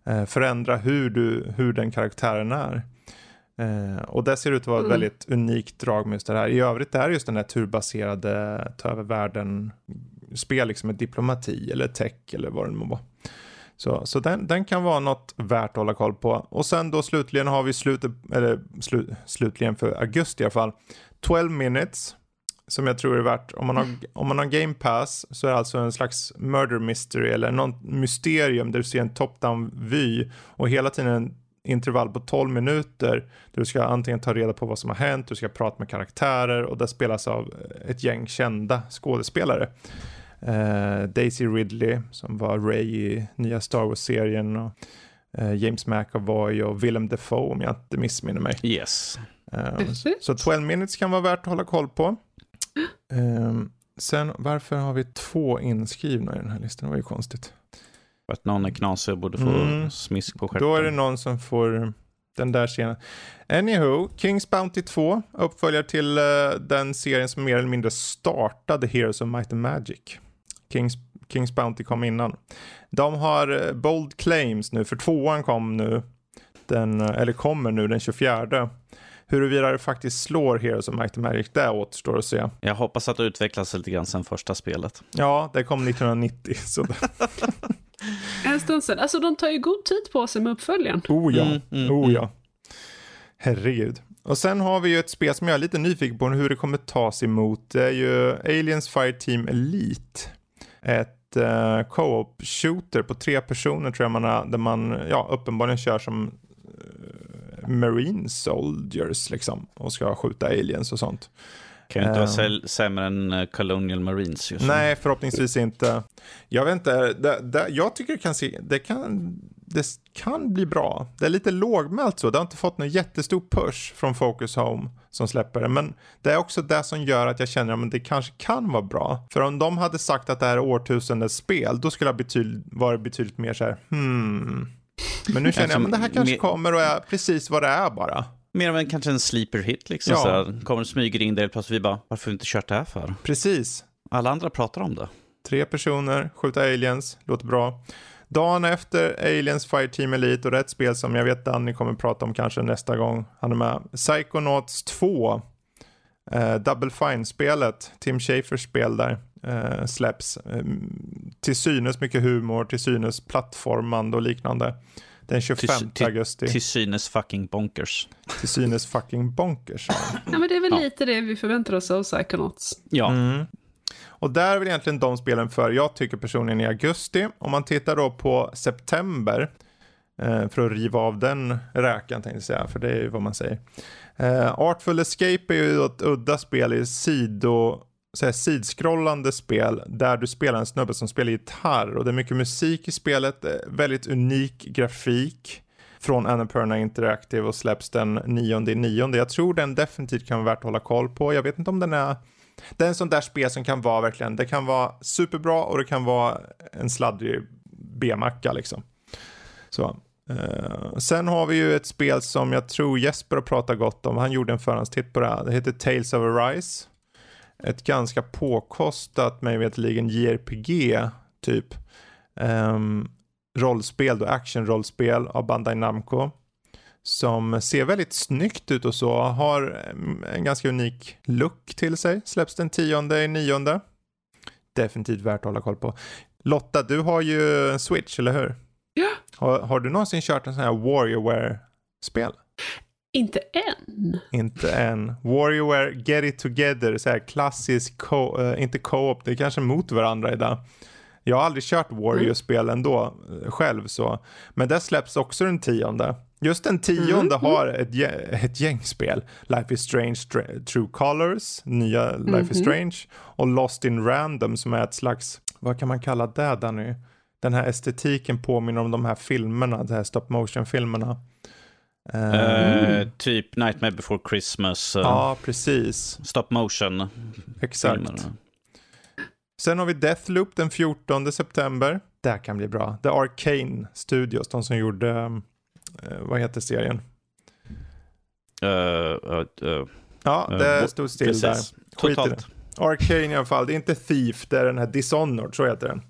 Eh, förändra hur, du, hur den karaktären är. Eh, och det ser ut att vara ett mm. väldigt unikt drag med just det här. I övrigt är just den här turbaserade ta över världen spel liksom med diplomati eller tech eller vad det må vara. Så, så den, den kan vara något värt att hålla koll på. Och sen då slutligen har vi slutet, eller slu, slutligen för augusti i alla fall, 12 minutes. Som jag tror är värt, om man, har, om man har game pass så är det alltså en slags murder mystery eller något mysterium där du ser en top-down vy och hela tiden intervall på 12 minuter där du ska antingen ta reda på vad som har hänt, du ska prata med karaktärer och det spelas av ett gäng kända skådespelare. Uh, Daisy Ridley som var Ray i nya Star Wars-serien och uh, James McAvoy och Willem Dafoe om jag inte missminner mig. Yes. Uh, så 12 minutes kan vara värt att hålla koll på. Um, sen varför har vi två inskrivna i den här listan? Det var ju konstigt. För att någon är knasig och borde få mm. smisk på stjärten. Då är det någon som får den där scenen. Anywho, Kings Bounty 2, uppföljare till uh, den serien som mer eller mindre startade Heroes of Might and Magic. Kings, Kings Bounty kom innan. De har uh, bold claims nu, för tvåan kom nu, den, uh, eller kommer nu den 24. Huruvida det faktiskt slår Heroes of Might and Magic, det återstår att se. Jag hoppas att det utvecklas lite grann sen första spelet. Ja, det kom 1990. <laughs> Så <laughs> En stund sedan. Alltså de tar ju god tid på sig med uppföljaren. Oh ja, mm, mm, oh ja. Herregud. Och sen har vi ju ett spel som jag är lite nyfiken på hur det kommer tas emot. Det är ju Aliens Fire Team Elite. Ett uh, co-op shooter på tre personer tror jag man har, där man ja, uppenbarligen kör som uh, Marine Soldiers liksom och ska skjuta aliens och sånt. Kan ju inte vara ehm. sämre än eh, Colonial Marines. Just Nej, förhoppningsvis inte. Jag vet inte, det, det, jag tycker det kan, se, det, kan, det kan bli bra. Det är lite lågmält så, det har inte fått någon jättestor push från Focus Home som släpper det. Men det är också det som gör att jag känner att det kanske kan vara bra. För om de hade sagt att det här är årtusendets spel, då skulle jag betyd, vara betydligt mer så här, hmm. Men nu känner jag, att det här kanske kommer och är precis vad det är bara. Mer av en kanske en sleeper hit liksom. Ja. Så här, kommer smyger in där plötsligt vi bara, varför har vi inte kört det här för? Precis. Alla andra pratar om det. Tre personer, skjuta aliens, låter bra. Dagen efter Aliens Fire Team Elite och rätt spel som jag vet Danny kommer prata om kanske nästa gång han är med. Psychonauts 2. Eh, Double Fine-spelet, Tim Schafers spel där, eh, släpps. Eh, till synes mycket humor, till synes plattformande och liknande. Den 25 till, augusti. Till synes fucking bonkers. Till synes fucking bonkers. Ja, ja men det är väl ja. lite det vi förväntar oss av Psychonauts. Ja. Mm. Och där är väl egentligen de spelen för, jag tycker personligen i augusti. Om man tittar då på september, eh, för att riva av den räkan tänkte jag säga, för det är ju vad man säger. Eh, Artful Escape är ju ett udda spel i sido så sidskrollande spel där du spelar en snubbe som spelar gitarr och det är mycket musik i spelet, eh, väldigt unik grafik från Annapurna Interactive och släpps den 9 9 Jag tror den definitivt kan vara värt att hålla koll på. Jag vet inte om den är det är en sån där spel som kan vara verkligen, det kan vara superbra och det kan vara en sladdrig B-macka liksom. Så. Uh, sen har vi ju ett spel som jag tror Jesper har pratat gott om. Han gjorde en förhandstitt på det här. Det heter Tales of Arise ett ganska påkostat, mig veterligen JRPG typ um, rollspel, då actionrollspel av Bandai Namco. Som ser väldigt snyggt ut och så, har en ganska unik look till sig. Släpps den tionde i nionde. Definitivt värt att hålla koll på. Lotta, du har ju en Switch, eller hur? Ja. Har, har du någonsin kört en sån här Warriorware-spel? Inte än. Inte än. Warriorware Get It Together, så här klassisk, co uh, inte co-op, det är kanske mot varandra idag. Jag har aldrig kört Warrior-spel ändå uh, själv så. Men det släpps också den tionde. Just den tionde mm. har ett, ett gäng spel. Life is Strange True Colors, nya Life mm. is mhm. Strange. Och Lost in Random som är ett slags, vad kan man kalla det Danny? Den här estetiken påminner om de här filmerna, de här stop motion-filmerna. Uh, typ Nightmare before Christmas. Uh, ja, precis. Stop motion. Exakt. Filmerna. Sen har vi Deathloop den 14 september. Det kan bli bra. The Arcane Studios, de som gjorde, uh, vad heter serien? ja, det stod still precis. där. Totalt. Arcane i alla fall, det är inte Thief, det är den här Dishonored, så heter den.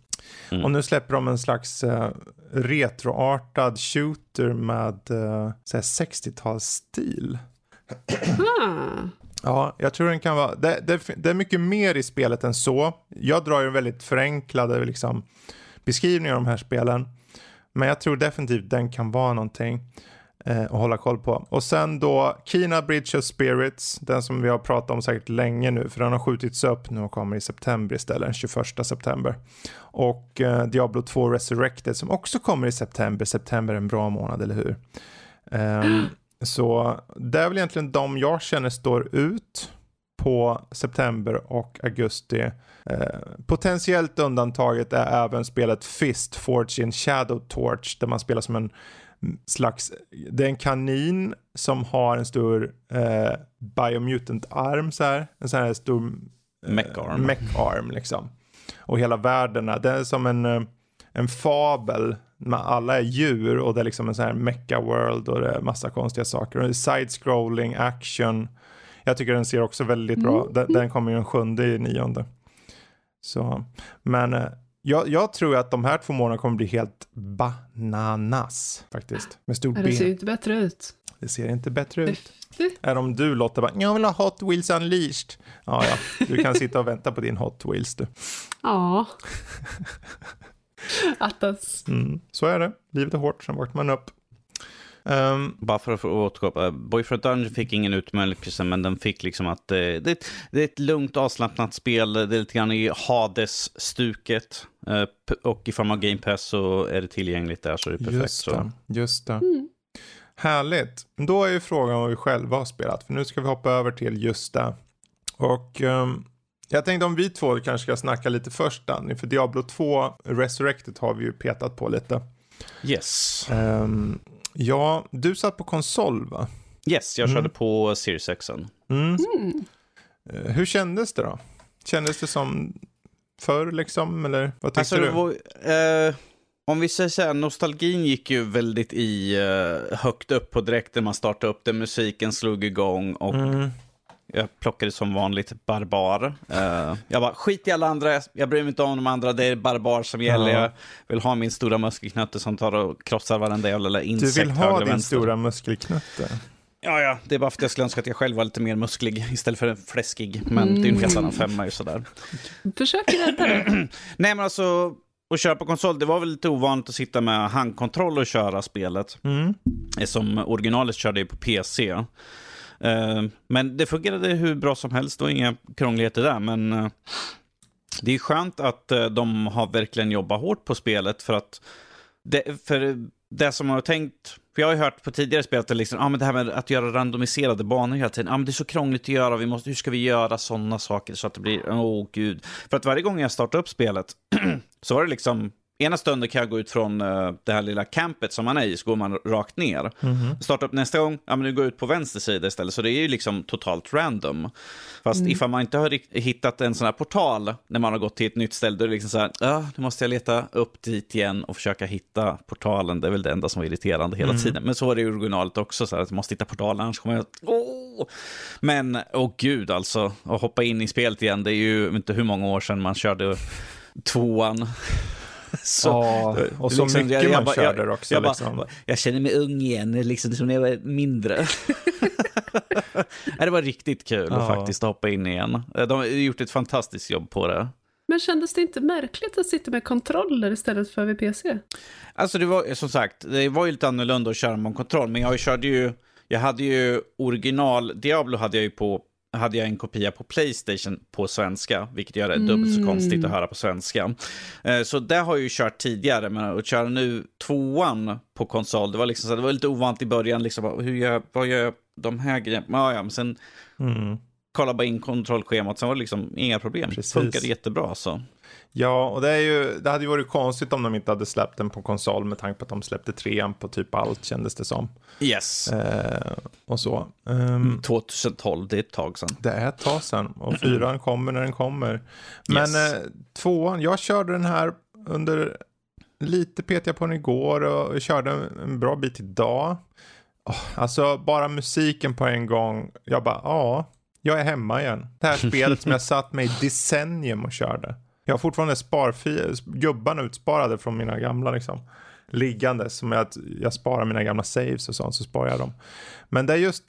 Mm. Och nu släpper de en slags uh, retroartad shooter med uh, 60-talsstil. Ah. Ja, jag tror den kan vara... Det, det, det, är mycket mer i spelet än så. Jag drar ju väldigt förenklade liksom, beskrivningar av de här spelen. Men jag tror definitivt den kan vara någonting eh, att hålla koll på. Och sen då Kina Bridge of Spirits, den som vi har pratat om säkert länge nu, för den har skjutits upp nu och kommer i september istället, den 21 september. Och eh, Diablo 2 Resurrected som också kommer i september, september är en bra månad, eller hur? Um, så det är väl egentligen de jag känner står ut på september och augusti. Eh, potentiellt undantaget är även spelet Fist in Shadow Torch där man spelar som en slags, det är en kanin som har en stor eh, biomutant-arm så här. En sån här stor eh, mech-arm. mech liksom. Och hela världen, det är som en, eh, en fabel. Alla är djur och det är liksom en sån här mecha-world och det är massa konstiga saker. Och är side-scrolling, action. Jag tycker den ser också väldigt bra. Den, den kommer ju den sjunde i nionde. Så, men eh, jag, jag, tror att de här två månaderna kommer bli helt bananas faktiskt. Med stort B. Det ser inte bättre ut. Det ser inte bättre ut. Är om du Lotta bara, jag vill ha Hot Wheels Unleashed. Ja, ja, du kan sitta och vänta på din Hot Wheels du. Ja. <laughs> Attas. Mm, så är det. Livet är hårt, sen vaknar man upp. Um, Bara för att återkoppla, Boyfriend Dungeon fick ingen utmärkelse, men den fick liksom att eh, det, det, är ett lugnt avslappnat spel, det är lite grann i Hades-stuket. Eh, och i form av Game Pass så är det tillgängligt där, så det är perfekt. Just det, så. just det. Mm. Härligt. Då är ju frågan vad vi själva har spelat, för nu ska vi hoppa över till just det. Och um, jag tänkte om vi två kanske ska snacka lite först Danny, för Diablo 2 Resurrected har vi ju petat på lite. Yes. Um, Ja, du satt på konsol va? Yes, jag mm. körde på Series X. Mm. Mm. Hur kändes det då? Kändes det som förr liksom, eller vad tyckte alltså, du? Var, eh, om vi säger så här, nostalgin gick ju väldigt i eh, högt upp på direkten man startade upp den, musiken slog igång och mm. Jag plockade som vanligt barbar. Uh, jag bara, skit i alla andra, jag bryr mig inte om de andra, det är barbar som gäller. Ja. Jag vill ha min stora muskelknutte som tar och krossar varenda jävla insekt. Du vill ha din vänster. stora muskelknutte? Ja, ja, det är bara för att jag skulle önska att jag själv var lite mer musklig istället för fläskig. Men mm. det är en helt annan femma ju sådär. Försök rädda det. <clears throat> Nej, men alltså, att köra på konsol, det var väl lite ovanligt att sitta med handkontroll och köra spelet. Mm. Som originalet körde ju på PC. Eh, men det fungerade hur bra som helst och inga krångligheter där. Men eh, det är skönt att eh, de har verkligen jobbat hårt på spelet för att det, för det som jag har tänkt, för jag har ju hört på tidigare spel att det, liksom, ah, men det här med att göra randomiserade banor hela tiden, ah, men det är så krångligt att göra, vi måste, hur ska vi göra sådana saker så att det blir, åh oh, gud. För att varje gång jag startar upp spelet <clears throat> så var det liksom, Ena stunden kan jag gå ut från uh, det här lilla campet som man är i, så går man rakt ner. Mm -hmm. Starta upp nästa gång, ja men nu går jag ut på vänster sida istället. Så det är ju liksom totalt random. Fast mm. ifall man inte har hittat en sån här portal när man har gått till ett nytt ställe, då är det liksom så här, ja, nu måste jag leta upp dit igen och försöka hitta portalen. Det är väl det enda som är irriterande hela mm. tiden. Men så är det i originalet också, så här, att jag måste hitta portalen, annars kommer jag... Oh! Men, åh oh, gud alltså, att hoppa in i spelet igen, det är ju inte hur många år sedan man körde tvåan. <laughs> så, ja, och så liksom, mycket jag, man jag, körde jag, också. Jag, liksom. bara, jag känner mig ung igen, liksom som när jag var mindre. <laughs> det var riktigt kul ja. faktiskt att hoppa in igen. De har gjort ett fantastiskt jobb på det. Men kändes det inte märkligt att sitta med kontroller istället för vid PC? Alltså det var som sagt, det var ju lite annorlunda att köra med kontroll, men jag körde ju, jag hade ju original, Diablo hade jag ju på hade jag en kopia på Playstation på svenska, vilket gör det mm. dubbelt så konstigt att höra på svenska. Eh, så det har jag ju kört tidigare, men att köra nu tvåan på konsol, det var, liksom så, det var lite ovant i början. Liksom, hur gör, vad gör jag de här grejerna? Ja, ja, men sen mm. kolla bara in kontrollschemat, sen var det liksom inga problem. Precis. Funkade jättebra. Så. Ja, och det, är ju, det hade ju varit konstigt om de inte hade släppt den på konsol med tanke på att de släppte trean på typ allt kändes det som. Yes. Eh, och så. Um, 2012, det är ett tag sedan. Det är ett tag sedan och fyran kommer när den kommer. Men yes. eh, tvåan, jag körde den här under, lite petade jag på den igår och körde en bra bit idag. Oh, alltså bara musiken på en gång, jag bara, ja, jag är hemma igen. Det här <laughs> spelet som jag satt med i decennium och körde. Jag har fortfarande gubbarna utsparade från mina gamla liksom. Liggande som jag, jag sparar mina gamla saves och sånt så sparar jag dem. Men det är just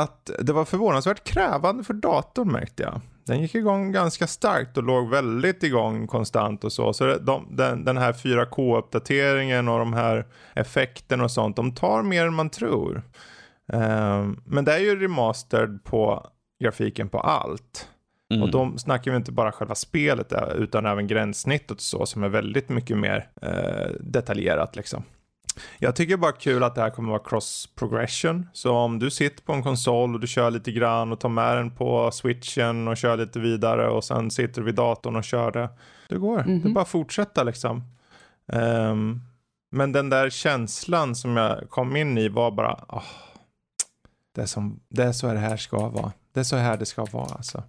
att det var förvånansvärt krävande för datorn märkte jag. Den gick igång ganska starkt och låg väldigt igång konstant och så. Så de, den, den här 4K-uppdateringen och de här effekterna och sånt, de tar mer än man tror. Um, men det är ju remastered på grafiken på allt. Mm. Och då snackar vi inte bara själva spelet utan även gränssnittet och så som är väldigt mycket mer eh, detaljerat liksom. Jag tycker bara kul att det här kommer vara cross progression. Så om du sitter på en konsol och du kör lite grann och tar med den på switchen och kör lite vidare och sen sitter du vid datorn och kör det. Det går, mm -hmm. det är mhm. bara att fortsätta liksom. Um, men den där känslan som jag kom in i var bara, oh, det, är som, det är så det här ska vara. Det är så här det ska vara alltså.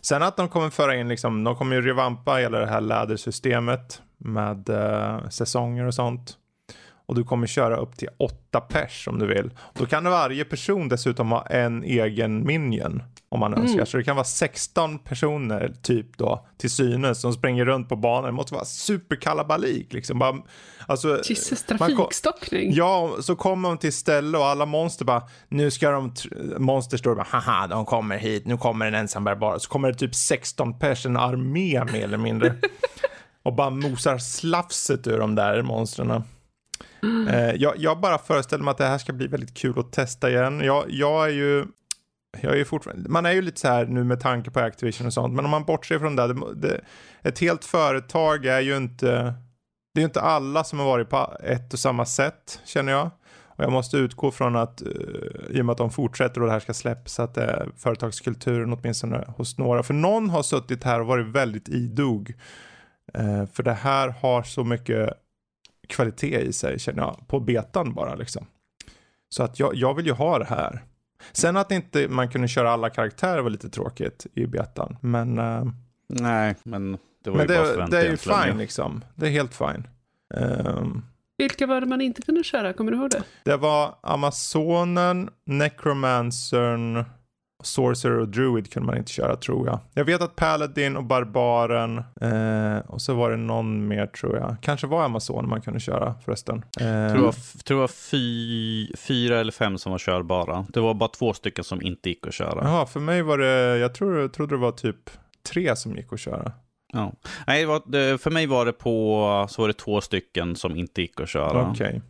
Sen att de kommer föra in, liksom, de kommer ju revampa hela det här lädersystemet med eh, säsonger och sånt. Och du kommer köra upp till åtta pers om du vill. Då kan varje person dessutom ha en egen minion om man mm. önskar. Så det kan vara 16 personer typ då till synes som springer runt på banan. Det måste vara superkalabalik liksom. Bara, alltså, Jesus, trafikstockning. Ja, så kommer de till ställe och alla monster bara, nu ska de, monster står bara, haha, de kommer hit, nu kommer en ensambärbar. Så kommer det typ 16 pers, en armé mer eller mindre. <laughs> och bara mosar slafset ur de där monstren. Mm. Eh, jag, jag, bara föreställer mig att det här ska bli väldigt kul att testa igen. Jag, jag är ju jag är fortfarande, man är ju lite så här nu med tanke på Activision och sånt, men om man bortser från det, det, det ett helt företag är ju inte, det är ju inte alla som har varit på ett och samma sätt, känner jag. Och jag måste utgå från att, uh, i och med att de fortsätter och det här ska släppas, att det är företagskulturen åtminstone hos några. För någon har suttit här och varit väldigt idog. Uh, för det här har så mycket kvalitet i sig, känner jag, på betan bara liksom. Så att jag, jag vill ju ha det här. Sen att inte man kunde köra alla karaktärer var lite tråkigt i betan, men... Uh, Nej, men det var men ju det, bara det är ju fine liksom. Det är helt fine. Um, Vilka var det man inte kunde köra? Kommer du ihåg det? Det var Amazonen, Necromancern, Sorcerer och Druid kunde man inte köra tror jag. Jag vet att Paladin och Barbaren eh, och så var det någon mer tror jag. Kanske var Amazon man kunde köra förresten. Eh, tror det var, tror det var fy, fyra eller fem som var körbara. Det var bara två stycken som inte gick att köra. Jaha, för mig var det, jag tror, trodde det var typ tre som gick att köra. Ja. Nej, var, för mig var det på, så var det två stycken som inte gick att köra. Okej. Okay.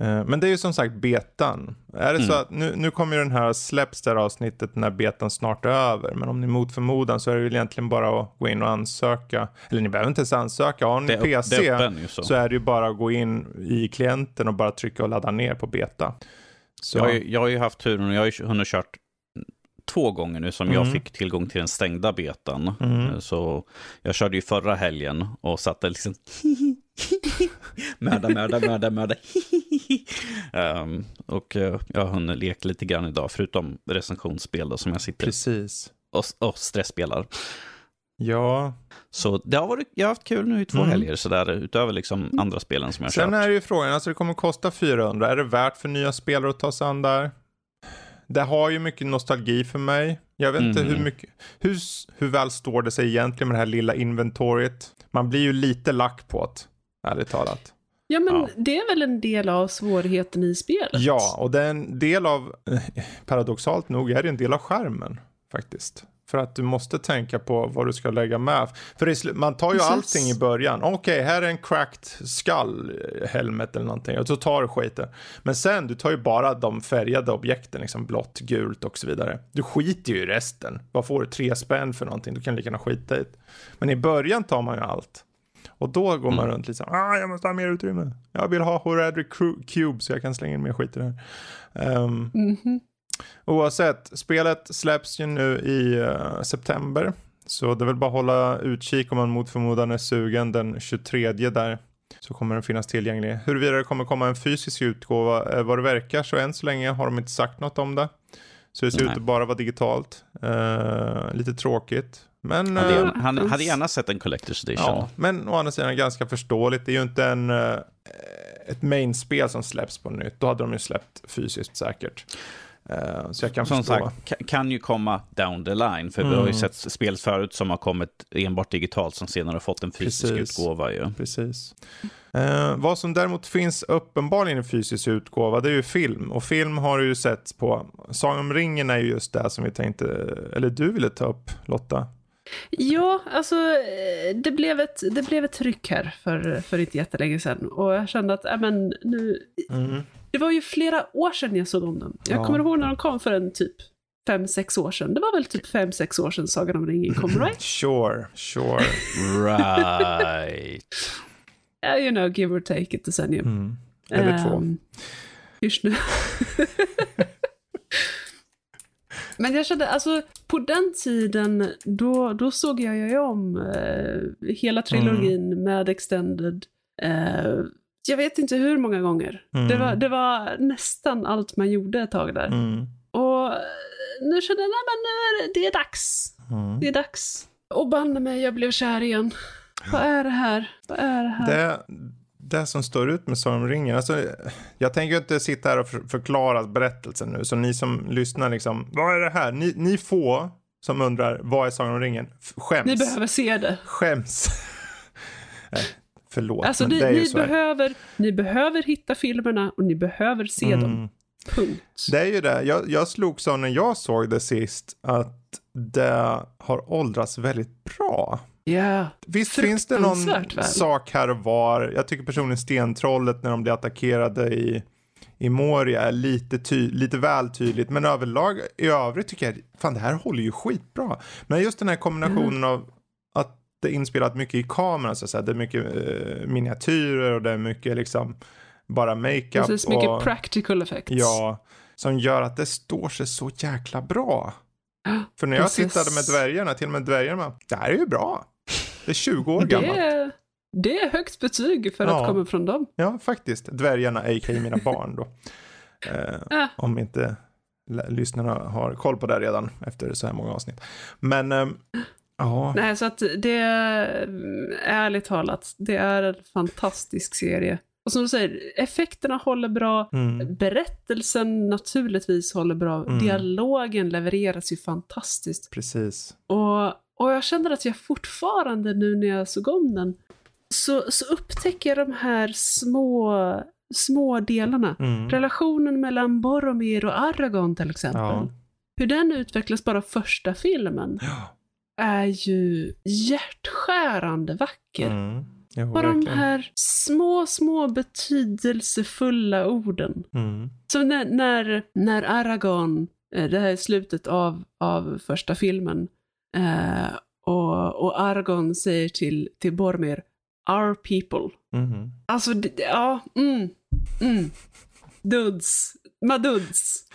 Eh, men det är ju som sagt betan. Är det mm. så att nu, nu kommer ju den här släpps det här avsnittet när betan snart är över. Men om ni mot förmodan så är det ju egentligen bara att gå in och ansöka. Eller ni behöver inte ens ansöka. Har ni det, PC det är så. så. är det ju bara att gå in i klienten och bara trycka och ladda ner på beta. Så. Jag, har ju, jag har ju haft turen och jag har ju hunnit kört två gånger nu som mm. jag fick tillgång till den stängda betan. Mm. Så jag körde ju förra helgen och satte liksom <laughs> <laughs> mörda, mörda, mörda, mörda. um, <laughs> och uh, jag har hunnit leka lite grann idag, förutom recensionsspel då, som jag sitter Precis. och, och stressspelar. Ja. Så det har varit, jag har haft kul nu i två mm. helger sådär, utöver liksom andra spelen som jag Sen kört. Sen är det ju frågan, alltså det kommer kosta 400, är det värt för nya spelare att ta sig an där? Det har ju mycket nostalgi för mig. Jag vet inte hur mm. mycket, hur, hur väl står det sig egentligen med det här lilla inventoriet? Man blir ju lite lack på det ärligt talat. Ja, men ja. det är väl en del av svårigheten i spelet? Ja, och det är en del av, <laughs> paradoxalt nog, är det en del av skärmen faktiskt. För att du måste tänka på vad du ska lägga med. För man tar ju Precis. allting i början. Okej, okay, här är en cracked skull eh, helmet eller någonting. Och så tar du skiten. Men sen, du tar ju bara de färgade objekten, liksom blått, gult och så vidare. Du skiter ju i resten. Vad får du? Tre spänn för någonting? Du kan lika gärna skita i det. Men i början tar man ju allt. Och då går man mm. runt lite så ah, jag måste ha mer utrymme. Jag vill ha Horadric Cube så jag kan slänga in mer skit i det här. Um, mm -hmm. Oavsett, spelet släpps ju nu i uh, september. Så det är väl bara att hålla utkik om man mot förmodan är sugen den 23 där. Så kommer den finnas tillgänglig. Huruvida det kommer komma en fysisk utgåva, eh, vad det verkar så än så länge har de inte sagt något om det. Så det ser Nej. ut att bara vara digitalt. Uh, lite tråkigt. Men, hade, uh, han hade gärna sett en Collector's Edition. Ja, men å andra sidan ganska förståeligt. Det är ju inte en, uh, ett main-spel som släpps på nytt. Då hade de ju släppt fysiskt säkert. Uh, så jag kan som förstå. sagt, kan ju komma down the line. För mm. vi har ju mm. sett spel förut som har kommit enbart digitalt som senare har fått en fysisk Precis. utgåva. Ju. Precis. Uh, vad som däremot finns uppenbarligen i fysisk utgåva, det är ju film. Och film har ju setts på. Sagan om ringen är ju just det som vi tänkte, eller du ville ta upp Lotta. Ja, alltså eh, det blev ett, det blev ett tryck här för, för inte jättelänge sedan. Och jag kände att, äh, men nu... Mm. Det var ju flera år sedan jag såg om den. Jag ja. kommer ihåg när de kom för en typ fem, sex år sedan. Det var väl typ fem, sex år sedan Sagan om ringen kom, <laughs> right? sure, sure. right. <laughs> yeah, you know, give or take ett decennium. Mm. Eller två. Um, Hysch nu. <laughs> Men jag kände, alltså på den tiden, då, då såg jag ju om eh, hela trilogin mm. med Extended. Eh, jag vet inte hur många gånger. Mm. Det, var, det var nästan allt man gjorde ett tag där. Mm. Och nu kände jag, nej men nu är det, det är dags. Mm. Det är dags. Och banne mig, jag blev kär igen. Vad är det här? Vad är det här? Det, det som står ut med Sagan om ringen, alltså, jag tänker inte sitta här och för, förklara berättelsen nu, så ni som lyssnar liksom, vad är det här? Ni, ni få som undrar, vad är Sagan om ringen? Skäms. Ni behöver se det. Skäms. <laughs> Förlåt, alltså, ni, det är ni ju så behöver, Ni behöver hitta filmerna och ni behöver se mm. dem. Punkt. Det är ju det. Jag, jag slog så när jag såg det sist att det har åldrats väldigt bra. Yeah. Visst finns det någon väl? sak här och var. Jag tycker personligen stentrollet när de blir attackerade i, i Moria är lite, ty, lite väl tydligt. Men överlag i övrigt tycker jag, fan det här håller ju skitbra. Men just den här kombinationen mm. av att det är inspelat mycket i kameran så att säga. Det är mycket uh, miniatyrer och det är mycket liksom bara makeup. Precis, mycket och, practical effects. Ja, som gör att det står sig så jäkla bra. För när jag Precis. tittade med dvärgarna, till och med dvärgarna, det här är ju bra. Det är 20 år gammalt. Det det är högt betyg för ja. att komma från dem. Ja, faktiskt. Dvärgarna, a.k.a. mina barn då. <laughs> Eh, äh. Om inte lyssnarna har koll på det redan efter så här många avsnitt. Men eh, ja. Nej, så att det, ärligt talat, det är en fantastisk serie. Och som du säger, effekterna håller bra, mm. berättelsen naturligtvis håller bra, mm. dialogen levereras ju fantastiskt. Precis. Och och jag känner att jag fortfarande nu när jag såg om den, så, så upptäcker jag de här små, små delarna. Mm. Relationen mellan Boromir och Aragorn till exempel. Ja. Hur den utvecklas bara första filmen. Ja. Är ju hjärtskärande vacker. Mm. Jo, bara verkligen. de här små, små betydelsefulla orden. Mm. Så när, när, när Aragorn, eh, det här är slutet av, av första filmen, Uh, och, och Argon säger till, till Bormir, our people. Mm. Alltså, ja, mm, mm. Dudes. Maduds.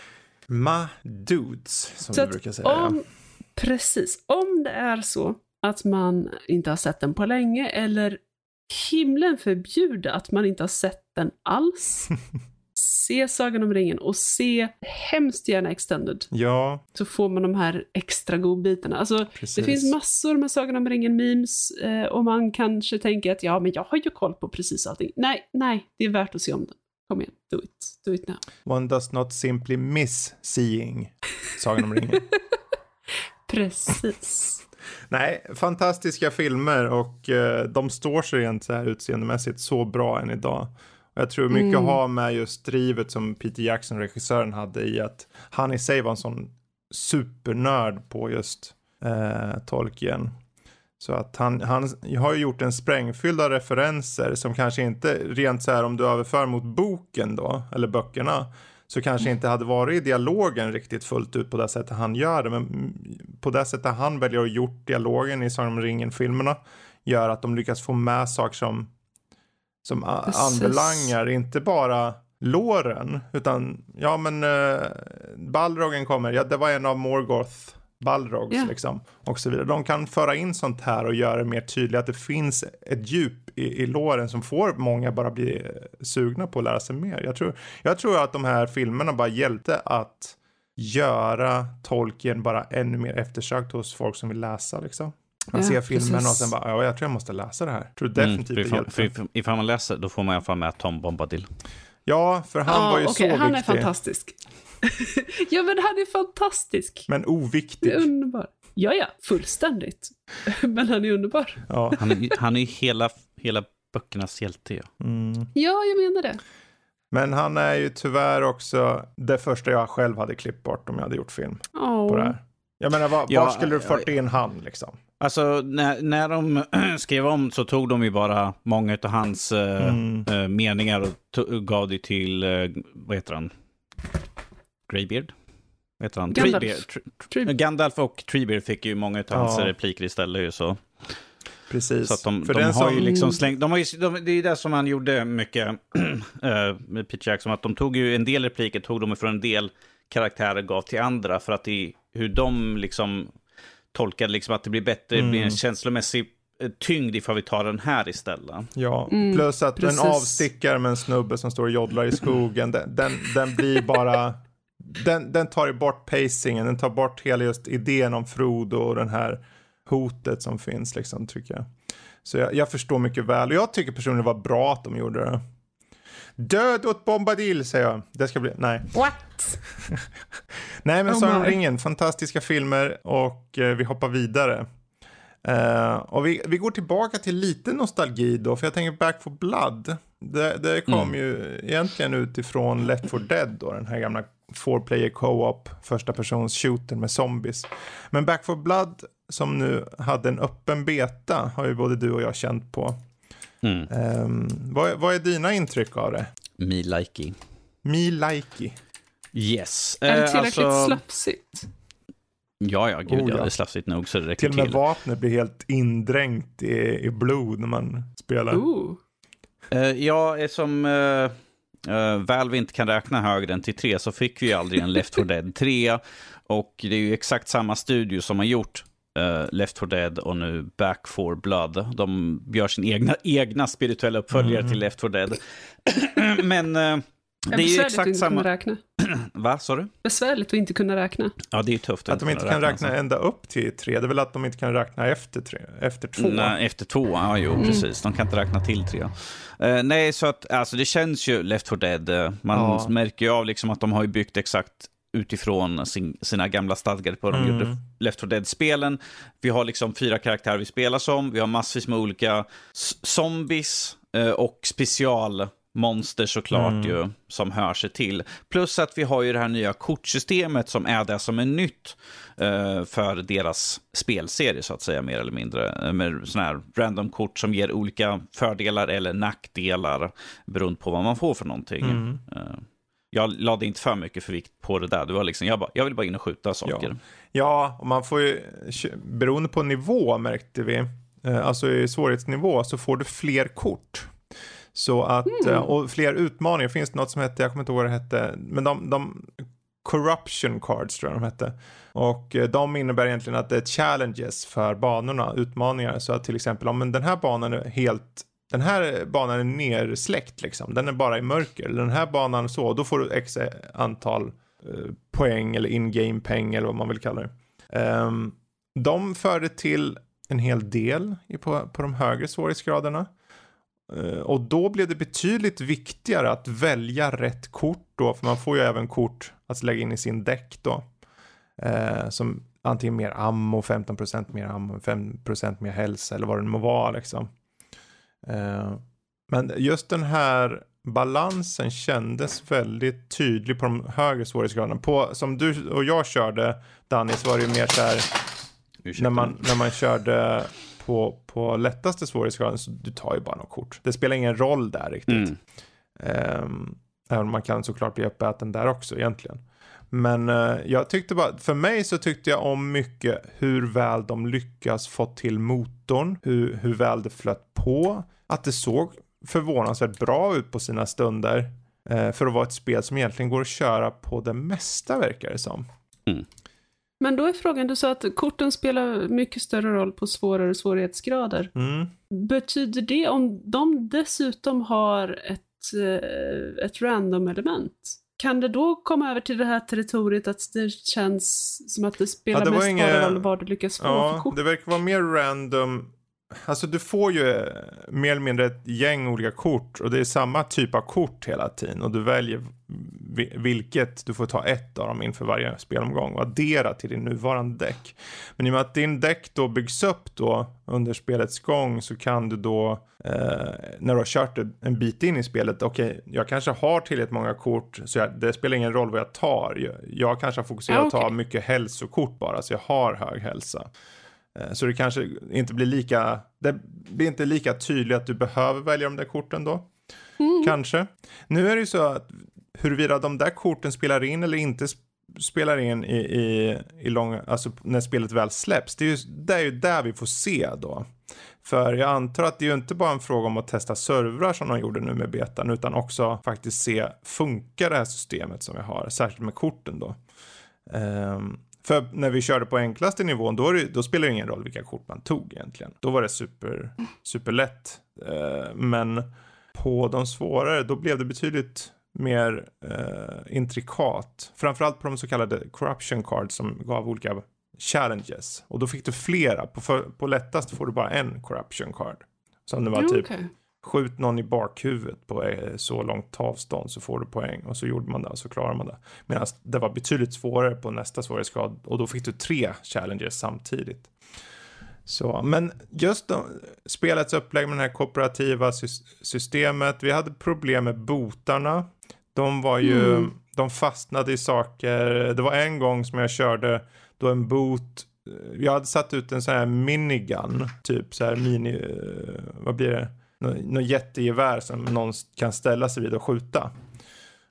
Maduds, som så du brukar säga. Om, precis. Om det är så att man inte har sett den på länge, eller himlen förbjude att man inte har sett den alls, <laughs> se Sagan om ringen och se hemskt gärna Extended. Ja. Så får man de här extra godbitarna. Alltså, det finns massor med Sagan om ringen-memes eh, och man kanske tänker att ja, men jag har ju koll på precis allting. Nej, nej, det är värt att se om den. Kom igen, do it. Do it now. One does not simply miss seeing Sagan om ringen. <laughs> precis. Nej, fantastiska filmer och eh, de står sig rent så här utseendemässigt så bra än idag. Jag tror mycket mm. har med just drivet som Peter Jackson, regissören, hade i att han i sig var en sån supernörd på just eh, Tolkien. Så att han, han har ju gjort en sprängfylld av referenser som kanske inte rent så här om du överför mot boken då, eller böckerna, så kanske inte hade varit i dialogen riktigt fullt ut på det sättet han gör det. Men på det sättet han väljer att gjort dialogen i Sagan om ringen-filmerna gör att de lyckas få med saker som, som anbelangar inte bara låren, utan ja men uh, Balrogen kommer, ja det var en av Morgoth Balrogs yeah. liksom och så vidare. De kan föra in sånt här och göra det mer tydligt att det finns ett djup i, i låren som får många bara bli eh, sugna på att lära sig mer. Jag tror, jag tror att de här filmerna bara hjälpte att göra tolken bara ännu mer eftersökt hos folk som vill läsa liksom. Man ja, ser filmen precis. och sen bara, ja jag tror jag måste läsa det här. Jag tror mm, definitivt mm, det hjälper. För ifall man läser, då får man i alla fall med Tom Bombadil. Ja, för han ja, var ju okay, så han viktig. Han är fantastisk. <laughs> ja, men han är fantastisk. Men oviktig. Det är underbar. Ja, ja, fullständigt. <laughs> men han är underbar. Ja. Han är, han är hela, hela böckernas hjälte. Ja. Mm. ja, jag menar det. Men han är ju tyvärr också det första jag själv hade klippt bort om jag hade gjort film oh. på det här. Jag menar, var, ja, var skulle du fört in han liksom? Alltså, när, när de <clears throat> skrev om så tog de ju bara många av hans eh, mm. äh, meningar och gav det till, äh, vad heter han? Greybeard? Vad heter han? Gandalf. Treebeard. Gandalf och Treebeard fick ju många av hans ja. repliker istället. Så. Precis. Så att de, För de har som... ju liksom slängt, de har ju, de, det är ju det som han gjorde mycket <clears throat> med Peter Jackson, att de tog ju en del repliker, tog de från en del karaktärer gav till andra för att det, hur de liksom tolkade liksom att det blir bättre, mm. det blir en mm. känslomässig eh, tyngd ifall vi tar den här istället. Ja, mm, plus att precis. en avstickare med en snubbe som står och joddlar i skogen, den, den, den blir bara... Den, den tar ju bort pacingen, den tar bort hela just idén om Frodo och den här hotet som finns liksom, tycker jag. Så jag, jag förstår mycket väl, och jag tycker personligen det var bra att de gjorde det. Död åt Bombadil säger jag. Det ska bli, nej. What? <laughs> nej men oh Sagan ringen, fantastiska filmer och eh, vi hoppar vidare. Uh, och vi, vi går tillbaka till lite nostalgi då, för jag tänker Back for Blood. Det, det kom mm. ju egentligen utifrån Left for Dead då, den här gamla four player co-op, första persons shooter med zombies. Men Back for Blood som nu hade en öppen beta har ju både du och jag känt på. Mm. Um, vad, vad, är dina intryck av det? Me likey. Me likey. Yes. Är det eh, tillräckligt alltså... slafsigt? Ja, ja, gud oh, ja. Det är slafsigt nog så det räcker till. Till och med vapnet blir helt indränkt i, i blod när man spelar. Ooh. Uh, ja, som uh, uh, Valve inte kan räkna högre än till tre så fick vi aldrig en Left 4 Dead 3. Och det är ju exakt samma studio som har gjort uh, Left 4 Dead och nu Back 4 Blood. De gör sin egna, egna spirituella uppföljare mm. till Left 4 Dead. <clears throat> Men uh, det är ju exakt samma... räkna. <clears throat> Va, sa du? Besvärligt att inte kunna räkna. Ja, det är tufft att, att de inte kan räkna, räkna ända upp till tre. Det är väl att de inte kan räkna efter, tre, efter två? Nej, efter två, ja jo, mm. precis. De kan inte räkna till tre. Uh, nej, så att alltså, det känns ju Left 4 Dead. Man ja. märker ju av liksom att de har byggt exakt utifrån sin, sina gamla stadgar på de mm. gjorde Left 4 Dead-spelen. Vi har liksom fyra karaktärer vi spelar som, vi har massvis med olika zombies eh, och specialmonster såklart mm. ju, som hör sig till. Plus att vi har ju det här nya kortsystemet som är det som är nytt eh, för deras spelserie så att säga, mer eller mindre. Eh, med sådana här random kort som ger olika fördelar eller nackdelar beroende på vad man får för någonting. Mm. Eh, jag lade inte för mycket för vikt på det där. Det var liksom, jag, bara, jag vill bara in och skjuta saker. Ja, ja och man får ju, beroende på nivå märkte vi, eh, alltså i svårighetsnivå så får du fler kort. Så att, mm. Eh, och fler utmaningar, finns det något som heter, jag kommer inte ihåg vad det hette, men de, de Corruption Cards tror jag de hette. Och eh, de innebär egentligen att det är challenges för banorna, utmaningar. Så att till exempel om den här banan är helt den här banan är nersläckt liksom. Den är bara i mörker. Den här banan så, då får du x antal eh, poäng eller in-game peng eller vad man vill kalla det. Um, de förde till en hel del på, på de högre svårighetsgraderna. Uh, och då blev det betydligt viktigare att välja rätt kort då, för man får ju även kort att lägga in i sin däck då. Uh, som antingen mer ammo, 15% mer ammo, 5% mer hälsa eller vad det nu må vara liksom. Eh, men just den här balansen kändes väldigt tydlig på de högre svårighetsgraderna. På, som du och jag körde, Danny, så var det ju mer så här... när, man, när man körde på, på lättaste svårighetsgraden så du tar ju bara något kort. Det spelar ingen roll där riktigt. Mm. Um, även om man kan såklart bli uppäten där också egentligen. Men uh, jag tyckte bara, för mig så tyckte jag om mycket hur väl de lyckas få till motorn, hur, hur väl det flöt på, att det såg förvånansvärt bra ut på sina stunder. Uh, för att vara ett spel som egentligen går att köra på det mesta verkar det som. Mm. Men då är frågan, du sa att korten spelar mycket större roll på svårare svårighetsgrader. Mm. Betyder det om de dessutom har ett, eh, ett random-element? Kan det då komma över till det här territoriet att det känns som att det spelar ja, det mest inga... roll vad du lyckas få ja, för kort? Det verkar vara mer random Alltså du får ju eh, mer eller mindre ett gäng olika kort och det är samma typ av kort hela tiden och du väljer vilket du får ta ett av dem inför varje spelomgång och addera till din nuvarande däck. Men i och med att din däck då byggs upp då under spelets gång så kan du då eh, när du har kört en bit in i spelet, okej, okay, jag kanske har tillräckligt många kort så jag, det spelar ingen roll vad jag tar. Jag, jag kanske har fokuserat på okay. att ta mycket hälsokort bara så jag har hög hälsa. Eh, så det kanske inte blir lika, det blir inte lika tydligt att du behöver välja de där korten då. Mm. Kanske. Nu är det ju så att huruvida de där korten spelar in eller inte spelar in i, i, i långa, alltså när spelet väl släpps. Det är, ju, det är ju där vi får se då. För jag antar att det är ju inte bara en fråga om att testa servrar som de gjorde nu med betan utan också faktiskt se funkar det här systemet som vi har, särskilt med korten då. Um, för när vi körde på enklaste nivån, då, det, då spelar det ingen roll vilka kort man tog egentligen. Då var det super, superlätt. Eh, men på de svårare, då blev det betydligt mer eh, intrikat. Framförallt på de så kallade corruption cards som gav olika challenges. Och då fick du flera. På, för, på lättast får du bara en corruption card. Som det var typ okay. Skjut någon i bakhuvudet på eh, så långt avstånd så får du poäng. Och så gjorde man det och så klarade man det. Medan det var betydligt svårare på nästa svårighetsgrad. Och då fick du tre challenges samtidigt. Så, men just då, spelets upplägg med det här kooperativa systemet. Vi hade problem med botarna. De var ju, mm. de fastnade i saker. Det var en gång som jag körde då en bot jag hade satt ut en sån här minigun, typ så här mini, eh, vad blir det? Något jättegevär som någon kan ställa sig vid och skjuta.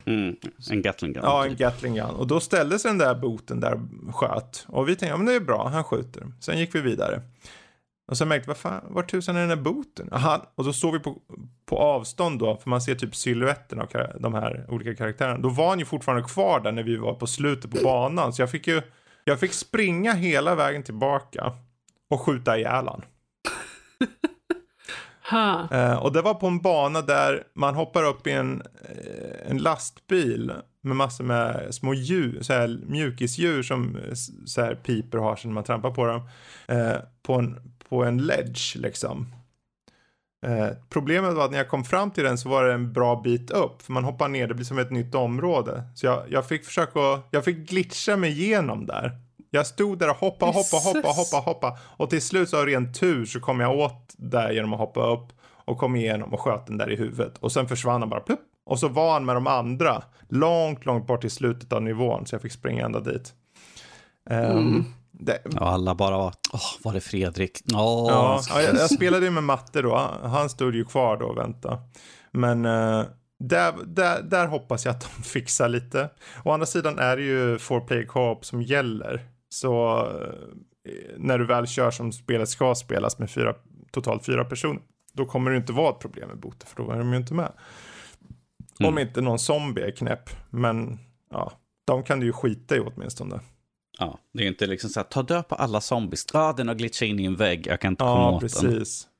Mm, en Gatling gun. Ja, en typ. Gatling gun. Och då ställde sig den där boten där och sköt. Och vi tänkte, ja men det är bra, han skjuter. Sen gick vi vidare. Och sen märkte vi, vad fan, var tusan är den där boten? Aha, och då står vi på, på avstånd då, för man ser typ siluetten av de här olika karaktärerna. Då var han ju fortfarande kvar där när vi var på slutet på banan. Så jag fick ju, jag fick springa hela vägen tillbaka och skjuta ihjäl han. <laughs> Uh, och det var på en bana där man hoppar upp i en, eh, en lastbil med massor med små djur, så här mjukisdjur som eh, så här piper och har sig när man trampar på dem. Uh, på, en, på en ledge liksom. Uh, problemet var att när jag kom fram till den så var det en bra bit upp. För man hoppar ner, det blir som ett nytt område. Så jag, jag fick försöka, jag fick glitcha mig igenom där. Jag stod där och hoppade, hoppade, hoppade, hoppade, hoppade. Och till slut så av ren tur så kom jag åt där genom att hoppa upp. Och kom igenom och sköt den där i huvudet. Och sen försvann han bara plupp. Och så var han med de andra. Långt, långt bort i slutet av nivån. Så jag fick springa ända dit. Um, mm. Det... Ja, alla bara var, åh, var det Fredrik? Oh. Ja, jag, jag, spelade ju med matte då. Han stod ju kvar då och väntade. Men uh, där, där, där hoppas jag att de <laughs> fixar lite. Å andra sidan är det ju 4-player co-op som gäller. Så eh, när du väl kör som spelet ska spelas med fyra, totalt fyra personer, då kommer det inte vara ett problem med boter, för då är de ju inte med. Mm. Om inte någon zombie är knäpp, men ja, de kan du ju skita i åtminstone. Ja, det är inte liksom så här, ta död på alla zombies. Ah, den har glitchat in i en vägg, jag kan inte komma ja, åt precis. den.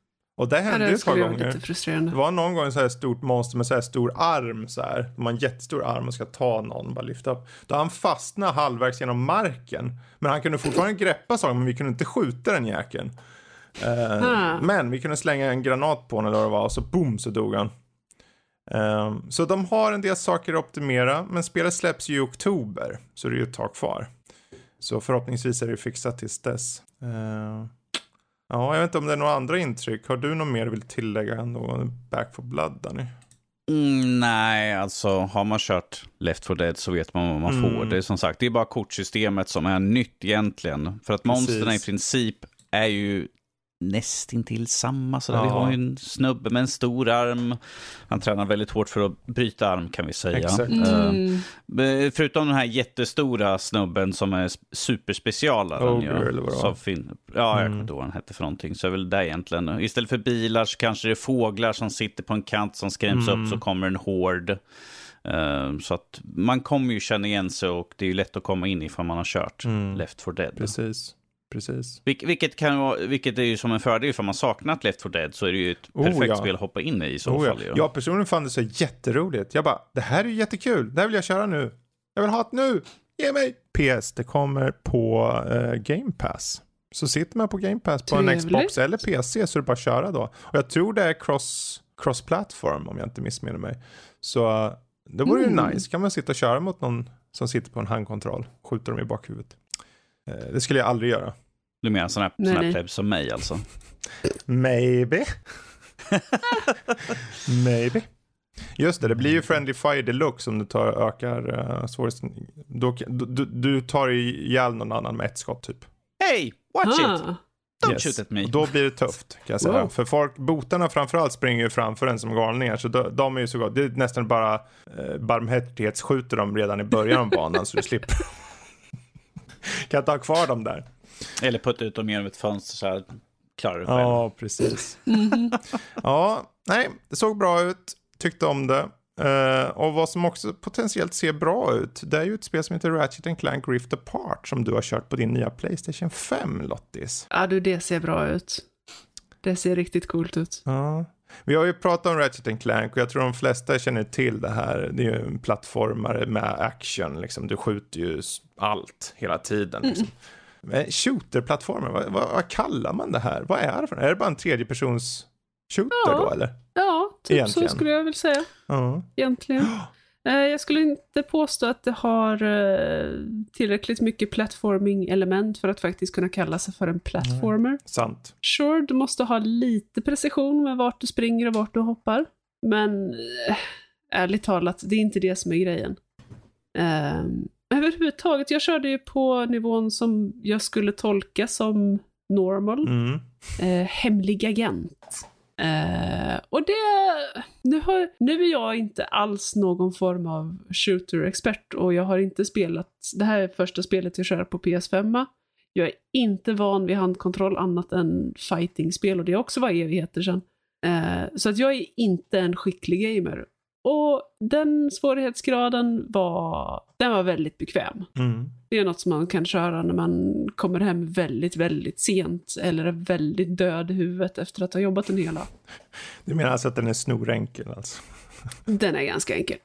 Och det hände ju ett par gånger. Det var någon gång så här stort monster med så här stor arm så här. De har en jättestor arm och ska ta någon, bara lyfta upp. Då han fastnade halvvägs genom marken. Men han kunde fortfarande greppa saker, men vi kunde inte skjuta den jäkeln. Uh, Men vi kunde slänga en granat på honom eller vad det var och så boom så dog han. Uh, så de har en del saker att optimera, men spelet släpps ju i oktober. Så det är ju ett tag kvar. Så förhoppningsvis är det fixat tills dess. Uh, Ja, jag vet inte om det är några andra intryck. Har du något mer du vill tillägga än Back for Blood, Danny? Mm, nej, alltså har man kört Left 4 Dead så vet man vad man mm. får. Det är som sagt, det är bara kortsystemet som är nytt egentligen. För att monstren i princip är ju nästintill samma. Så ja. Vi har ju en snubbe med en stor arm. Han tränar väldigt hårt för att bryta arm kan vi säga. Mm. Uh, förutom den här jättestora snubben som är superspecialaren. Oh, ja, eller vad fin Ja, jag mm. kommer inte ihåg vad han hette för någonting. Så är väl det egentligen. Istället för bilar så kanske det är fåglar som sitter på en kant som skräms mm. upp så kommer en hård. Uh, så att man kommer ju känna igen sig och det är ju lätt att komma in ifall man har kört mm. Left 4 Dead. Precis. Precis. Vil vilket, kan, vilket är ju som en fördel, för man saknat Left 4 Dead så är det ju ett oh, perfekt ja. spel att hoppa in i i så oh, fall. Ja. Jag personligen fann det så jätteroligt. Jag bara, det här är ju jättekul, det här vill jag köra nu. Jag vill ha det nu, ge mig! PS, det kommer på uh, Game Pass. Så sitter man på Game Pass på Trevligt. en Xbox eller PC så är det bara att köra då. Och jag tror det är cross, cross-platform om jag inte missminner mig. Så uh, det vore mm. ju nice, kan man sitta och köra mot någon som sitter på en handkontroll, skjuter dem i bakhuvudet. Eh, det skulle jag aldrig göra. Du menar sån här, plebs som mig alltså? Maybe. <laughs> Maybe. Just det, det blir ju Friendly Fire Deluxe om du tar, ökar uh, svårigheten. Du, du, tar ihjäl någon annan med ett skott typ. Hey, watch ah. it! Don't yes. shoot at me. Och då blir det tufft kan jag säga. Wow. För folk, botarna framförallt springer ju framför en som galningar. Så de, de är ju så gott. Det är nästan bara eh, barmhärtighetsskjuter dem redan i början av banan så du slipper. Kan inte ha kvar dem där. Eller putta ut dem genom ett fönster så här. Klarar du själv. Ja, precis. ja, nej, det såg bra ut. Tyckte om det. Uh, och vad som också potentiellt ser bra ut, det är ju ett spel som heter Ratchet Clank Rift Apart som du har kört på din nya Playstation 5, Lottis. Ja, du, det ser bra ut. Det ser riktigt coolt ut. Ja. Vi har ju pratat om Ratchet Clank och jag tror de flesta känner till det här. Det är ju en plattformare med action, liksom. Du skjuter ju allt hela tiden. Liksom. Mm. Shooter-plattformar, vad, vad, vad, kallar man det här? Vad är det för Är det bara en tredjepersons shooter ja. då eller? Ja, typ Egentligen. så skulle jag väl säga. Ja. Egentligen. <gasps> Eh, jag skulle inte påstå att det har eh, tillräckligt mycket platforming-element för att faktiskt kunna kalla sig för en platformer. Mm, sant. Sure, du måste ha lite precision med vart du springer och vart du hoppar. Men äh, ärligt talat, det är inte det som är grejen. Um, överhuvudtaget, jag körde ju på nivån som jag skulle tolka som normal. Mm. Uh, hemlig agent. Eh, och det, nu, har, nu är jag inte alls någon form av shooter-expert och jag har inte spelat, det här är första spelet jag kör på PS5. Jag är inte van vid handkontroll annat än fighting-spel och det är också var evigheter sedan. Eh, så att jag är inte en skicklig gamer. Och den svårighetsgraden var, den var väldigt bekväm. Mm. Det är något som man kan köra när man kommer hem väldigt, väldigt sent eller är väldigt död i huvudet efter att ha jobbat en hel dag. Du menar alltså att den är snorenkel alltså? Den är ganska enkel.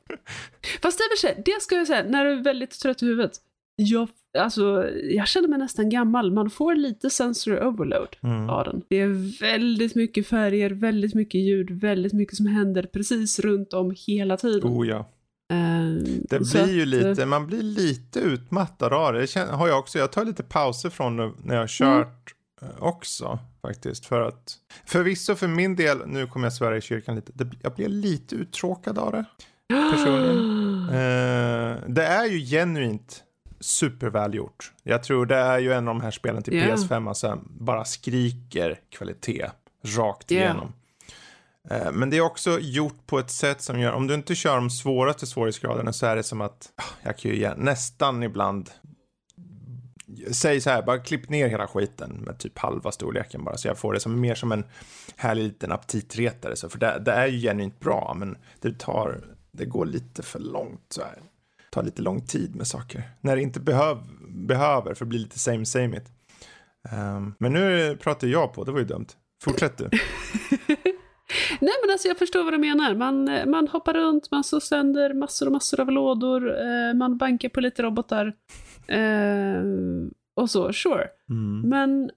Fast det, det ska jag säga, när du är väldigt trött i huvudet, jag, alltså, jag känner mig nästan gammal. Man får lite sensory overload mm. av den. Det är väldigt mycket färger, väldigt mycket ljud, väldigt mycket som händer precis runt om hela tiden. Oh ja. Uh, det blir ju lite, uh, man blir lite utmattad av det. det har jag också. Jag tar lite pauser från när jag har mm. kört mm. också faktiskt. För att förvisso för min del, nu kommer jag svära i kyrkan lite, det, jag blir lite uttråkad av det. Personligen. uh, <gasps> det är ju genuint supervälgjort. Jag tror det är ju en av de här spelen till yeah. PS5 alltså, bara skriker kvalitet rakt yeah. igenom. Eh, men det är också gjort på ett sätt som gör, om du inte kör de svåraste svårighetsgraderna så är det som att, ah, jag kan ju nästan ibland Säg så här, bara klipp ner hela skiten med typ halva storleken bara så jag får det som mer som en härlig liten aptitretare. Så för det, det är ju genuint bra men det tar, det går lite för långt så här tar lite lång tid med saker. När det inte behöv, behöver för att bli lite same same it. Um, men nu pratar jag på, det var ju dumt. Fortsätt du. <laughs> Nej men alltså jag förstår vad du menar. Man, man hoppar runt, man slår sönder massor och massor av lådor, eh, man bankar på lite robotar. Eh, och så, sure. Mm. Men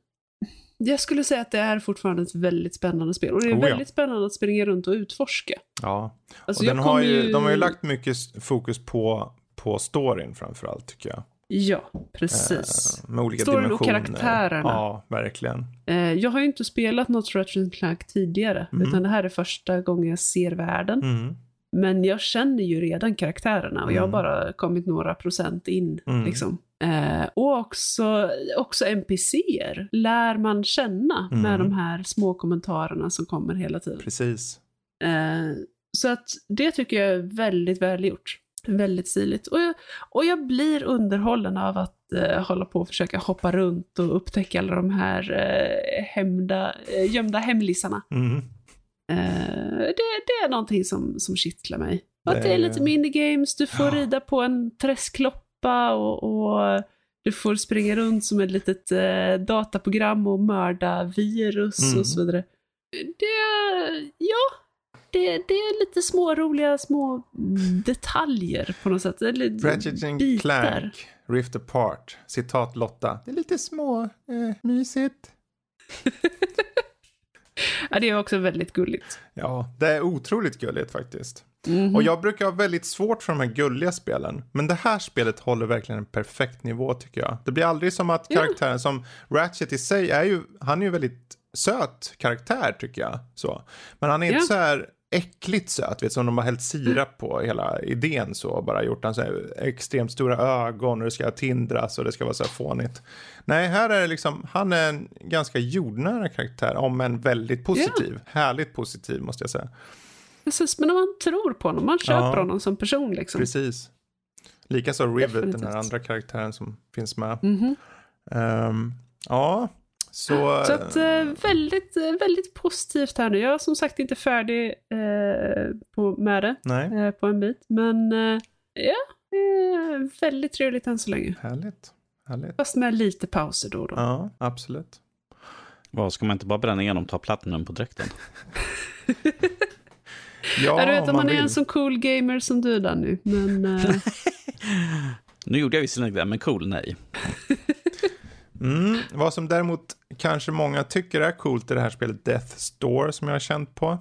jag skulle säga att det är fortfarande ett väldigt spännande spel. Och det är oh, väldigt ja. spännande att springa runt och utforska. Ja, alltså, och den har ju, ju... de har ju lagt mycket fokus på på storyn framförallt tycker jag. Ja, precis. Eh, med olika storyn dimensioner. och karaktärerna. Ja, verkligen. Eh, jag har ju inte spelat något Ratchet Clank tidigare, mm. utan det här är första gången jag ser världen. Mm. Men jag känner ju redan karaktärerna och jag har Mm. bara kommit några procent in. Mm. Liksom. Eh, och också, också NPCer lär man känna Mm. med de här små kommentarerna som kommer hela tiden. Precis. Eh, så att det tycker jag är väldigt välgjort. Väldigt stiligt. Och jag, och jag blir underhållen av att eh, hålla på och försöka hoppa runt och upptäcka alla de här eh, hämda, eh, gömda hemlisarna. Mm. Eh, det, det är någonting som, som kittlar mig. Och att det är Det- lite minigames, du får Ja. rida på en träskloppa och, och du får springa runt som ett litet eh, dataprogram och mörda virus Mm. och så vidare. Det, ja, det, det är lite små roliga små detaljer på något sätt. Eller Ratchet and bitar. Clank, Rift Apart, citat Lotta. Det är lite små, eh, mysigt. <laughs> Ja, det är också väldigt gulligt. Ja, det är otroligt gulligt faktiskt. Mhm. Och jag brukar ha väldigt svårt för de här gulliga spelen. Men det här spelet håller verkligen en perfekt nivå tycker jag. Det blir aldrig som att karaktären som Ratchet i sig är ju, han är ju väldigt söt karaktär tycker jag. Så. Men han är Ja. inte så här äckligt söt, vet, som de har hällt sirap på hela idén så. och Bara gjort han så här extremt stora ögon och det ska tindras och det ska vara så här fånigt. Nej, här är det liksom, han är en ganska jordnära karaktär, om en väldigt positiv. Härligt positiv måste jag säga. Precis, men om man tror på honom, man köper Ja. honom som person liksom. Precis. Likaså Rivet, den Definitivt. här andra karaktären som finns med. Mhm. Ehm, ja, så... Så att, eh, väldigt, eh, väldigt positivt här nu. Jag är som sagt inte färdig eh, på, med det Nej, eh, på en bit. Men eh, ja, eh, väldigt trevligt än så länge. härligt. Härligt. Fast med lite pauser då och då. Ja, absolut. Vad, ska man inte bara bränna igenom och ta platinum på dräkten? <laughs> <laughs> Ja, du vet om om man är vill. en sån cool gamer som du Danny. Men eh, <laughs> Nu gjorde jag visserligen det, men cool, nej. Mm, vad som däremot kanske många tycker är coolt i det här spelet Death Store som jag har känt på.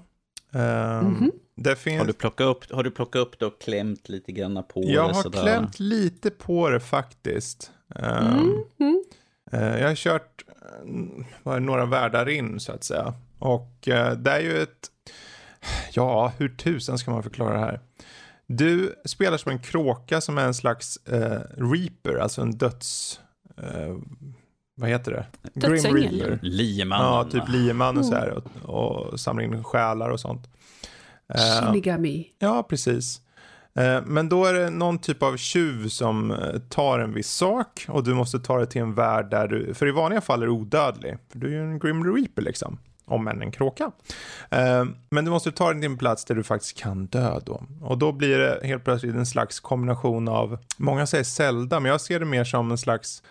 Ehm, Mhm. Det finns... Har du plockat upp, har du plockat upp det och klämt lite grann på Jag det? har sådär? klämt lite på det faktiskt. Ehm, mm, mm. Eh, Jag har kört eh, det, några världar in så att säga. Och eh, det är ju ett... Ja, hur tusen ska man förklara det här? Du spelar som en kråka som är en slags eh, reaper, alltså en döds... Eh, vad heter det? Dödsängel. Reaper. Liemannen. Ja, typ lieman och så här och, och samlar in själar och sånt. Eh, Shinigami. Ja, precis. Eh, Men då är det någon typ av tjuv som eh, tar en viss sak och du måste ta det till en värld där du, för i vanliga fall är du odödlig. För du är ju en Grim Reaper liksom, om än en kråka. Men du måste ta den till en plats där du faktiskt kan dö då. Och då blir det helt plötsligt en slags kombination av, många säger Zelda, men jag ser det mer som en slags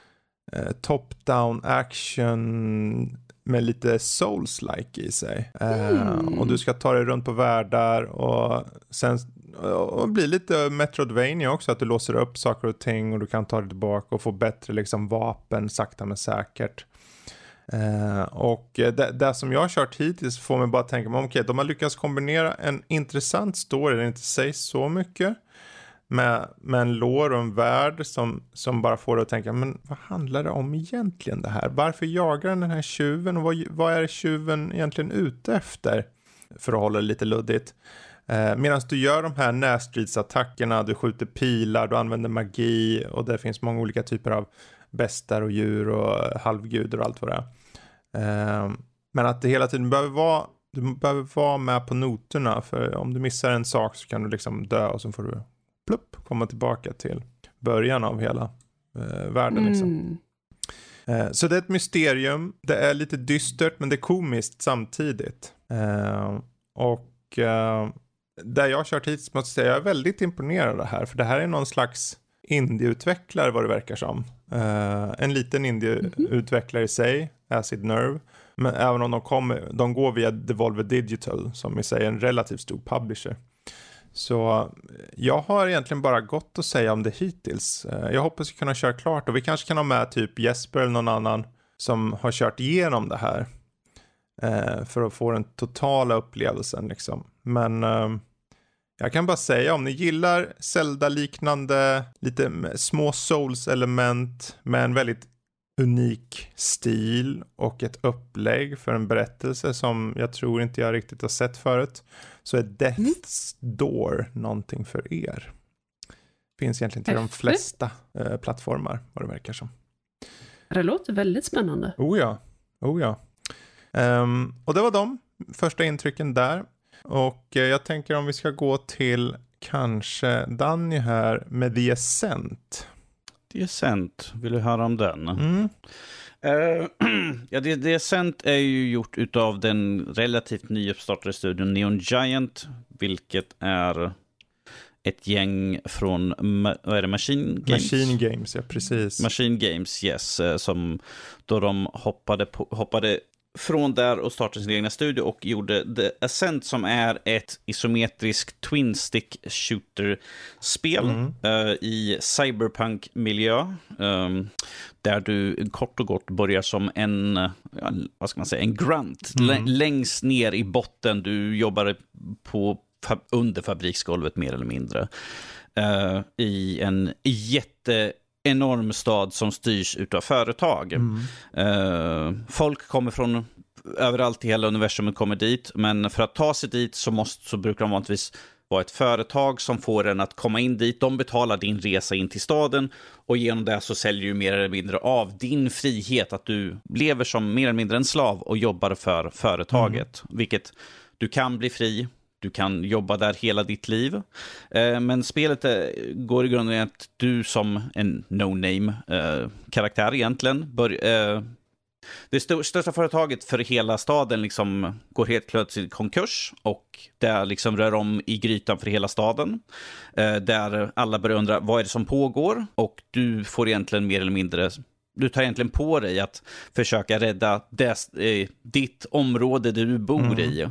eh, top-down action med lite souls-like i sig. Eh, Mm. och du ska ta dig runt på världar och sen och bli lite Metroidvania också, att du låser upp saker och ting och du kan ta dig tillbaka och få bättre liksom, vapen sakta men säkert. Eh, och det, det som jag har kört hittills får mig bara tänka, okej, de har lyckats kombinera en intressant story där det inte sägs så mycket med, med en lår och en värld som, som bara får dig att tänka, men vad handlar det om egentligen det här? Varför jagar den den här tjuven och vad, vad är tjuven egentligen ute efter? För att hålla det lite luddigt. Eh, Medan du gör de här närstridsattackerna, du skjuter pilar, du använder magi och det finns många olika typer av bestar och djur och halvgudar och allt vad det är. Eh, men att det hela tiden behöver vara, du behöver vara med på noterna för om du missar en sak så kan du liksom dö och så får du plupp, komma tillbaka till början av hela eh, världen. Liksom. Mm. Eh, Så det är ett mysterium. Det är lite dystert men det är komiskt samtidigt. Eh, och eh, där jag har kört hittills måste jag säga jag är väldigt imponerad av det här. För det här är någon slags indieutvecklare vad det verkar som. Eh, en liten indieutvecklare i sig, Acid Nerve. Men även om de, kommer, de går via Devolver Digital som i sig är en relativt stor publisher. Så eh, jag har egentligen bara gott att säga om det hittills. Eh, jag hoppas kunna köra klart och vi kanske kan ha med typ Jesper eller någon annan som har kört igenom det här. Eh, för att få den totala upplevelsen liksom. Men jag kan bara säga om ni gillar Zelda-liknande, lite små Souls-element med en väldigt unik stil och ett upplägg för en berättelse som jag tror inte jag riktigt har sett förut så är Death's Door någonting för er. Finns egentligen till de flesta eh, plattformar, vad det verkar som. Det låter väldigt spännande. Oh ja, oh ja. Um, och det var de första intrycken där. Och eh, jag tänker om vi ska gå till kanske Danny här med The Ascent. The Ascent, vill du höra om den? Mm. Uh, <clears throat> ja, The, The Ascent är ju gjort utav den relativt nyuppstartade studion Neon Giant, vilket är ett gäng från vad är det, Machine Games? Machine Games, ja precis. Machine Games, yes. Eh, som då de hoppade, på, hoppade från där och startade sin egna studio och gjorde The Ascent som är ett isometriskt twin stick shooter-spel mm. uh, i cyberpunk-miljö. Um, där du kort och gott börjar som en, ja, vad ska man säga, en grunt. Mm. Längst ner i botten, du jobbar på under fabriksgolvet mer eller mindre. Uh, I en jätte enorm stad som styrs av företag. Mm. Uh, folk kommer från överallt i hela universumet kommer dit, men för att ta sig dit så, måste, så brukar de vanligtvis vara ett företag som får en att komma in dit. De betalar din resa in till staden och genom det så säljer du mer eller mindre av din frihet, att du lever som mer eller mindre en slav och jobbar för företaget, mm. vilket du kan bli fri, du kan jobba där hela ditt liv. Eh, men spelet eh, går i grunden att du som en no-name-karaktär eh, egentligen bör, det största företaget för hela staden liksom går helt plötsligt i konkurs och det liksom rör om i grytan för hela staden. Där alla börjar undra vad är det som pågår och du får egentligen mer eller mindre du tar egentligen på dig att försöka rädda des, eh, ditt område du bor mm. i.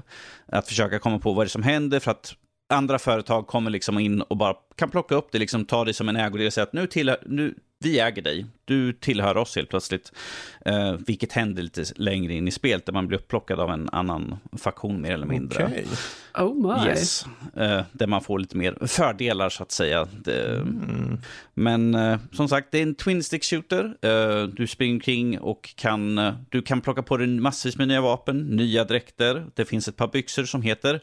Att försöka komma på vad det är som händer för att andra företag kommer liksom in och bara kan plocka upp det, liksom ta det som en ägodel och säga att nu, tillhör, nu vi äger dig, du tillhör oss helt plötsligt. Eh, vilket händer lite längre in i spelet, där man blir upplockad av en annan faktion mer eller mindre. Okay. Oh my. Yes. Eh, där man får lite mer fördelar så att säga. Det, mm. Men eh, som sagt, det är en twin stick shooter. Eh, du springer omkring och kan, eh, du kan plocka på dig massvis med nya vapen, nya dräkter. Det finns ett par byxor som heter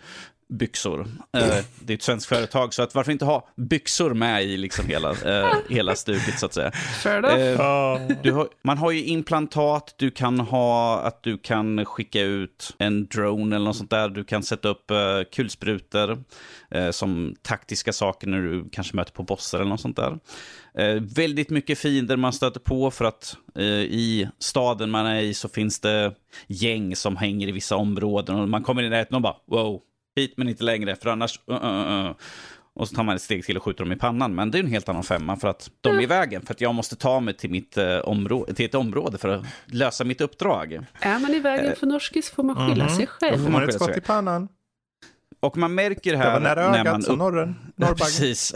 byxor. Eh, det är ett svenskt företag, så att varför inte ha byxor med i liksom hela, eh, hela stuket så att säga. Eh, har, man har ju implantat, du kan ha att du kan skicka ut en drone eller något sånt där. Du kan sätta upp kulsprutor som taktiska saker när du kanske möter på bossar eller något sånt där. Eh, väldigt mycket fiender man stöter på för att eh, i staden man är i så finns det gäng som hänger i vissa områden och man kommer in i närheten och bara wow, hit men inte längre, för annars... Uh, uh, uh. Och så tar man ett steg till och skjuter dem i pannan. Men det är en helt annan femma för att de är i vägen. För att jag måste ta mig till, mitt, uh, område, till ett område för att lösa mitt uppdrag. Är man i vägen uh, för norskis får man skylla -hmm. sig själv. Då får man ett skott i pannan. Och man märker här... Det var nära ögat, när man som norren. <laughs> Norrbaggen. Precis.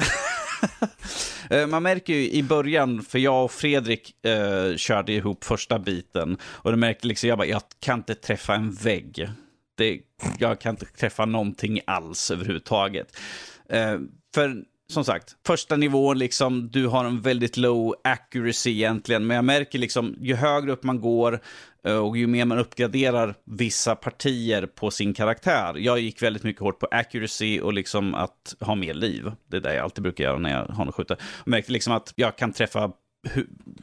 Eh, man märker ju i början, för jag och Fredrik eh, körde ihop första biten. Och då märkte liksom, jag bara, jag kan inte träffa en vägg det, jag kan inte träffa någonting alls överhuvudtaget. Eh, för som sagt, första nivån, liksom, du har en väldigt low accuracy egentligen, men jag märker liksom, ju högre upp man går eh, och ju mer man uppgraderar vissa partier på sin karaktär. Jag gick väldigt mycket hårt på accuracy och liksom att ha mer liv. Det är det jag alltid brukar göra när jag har något skjuta. Jag märkte liksom att jag kan träffa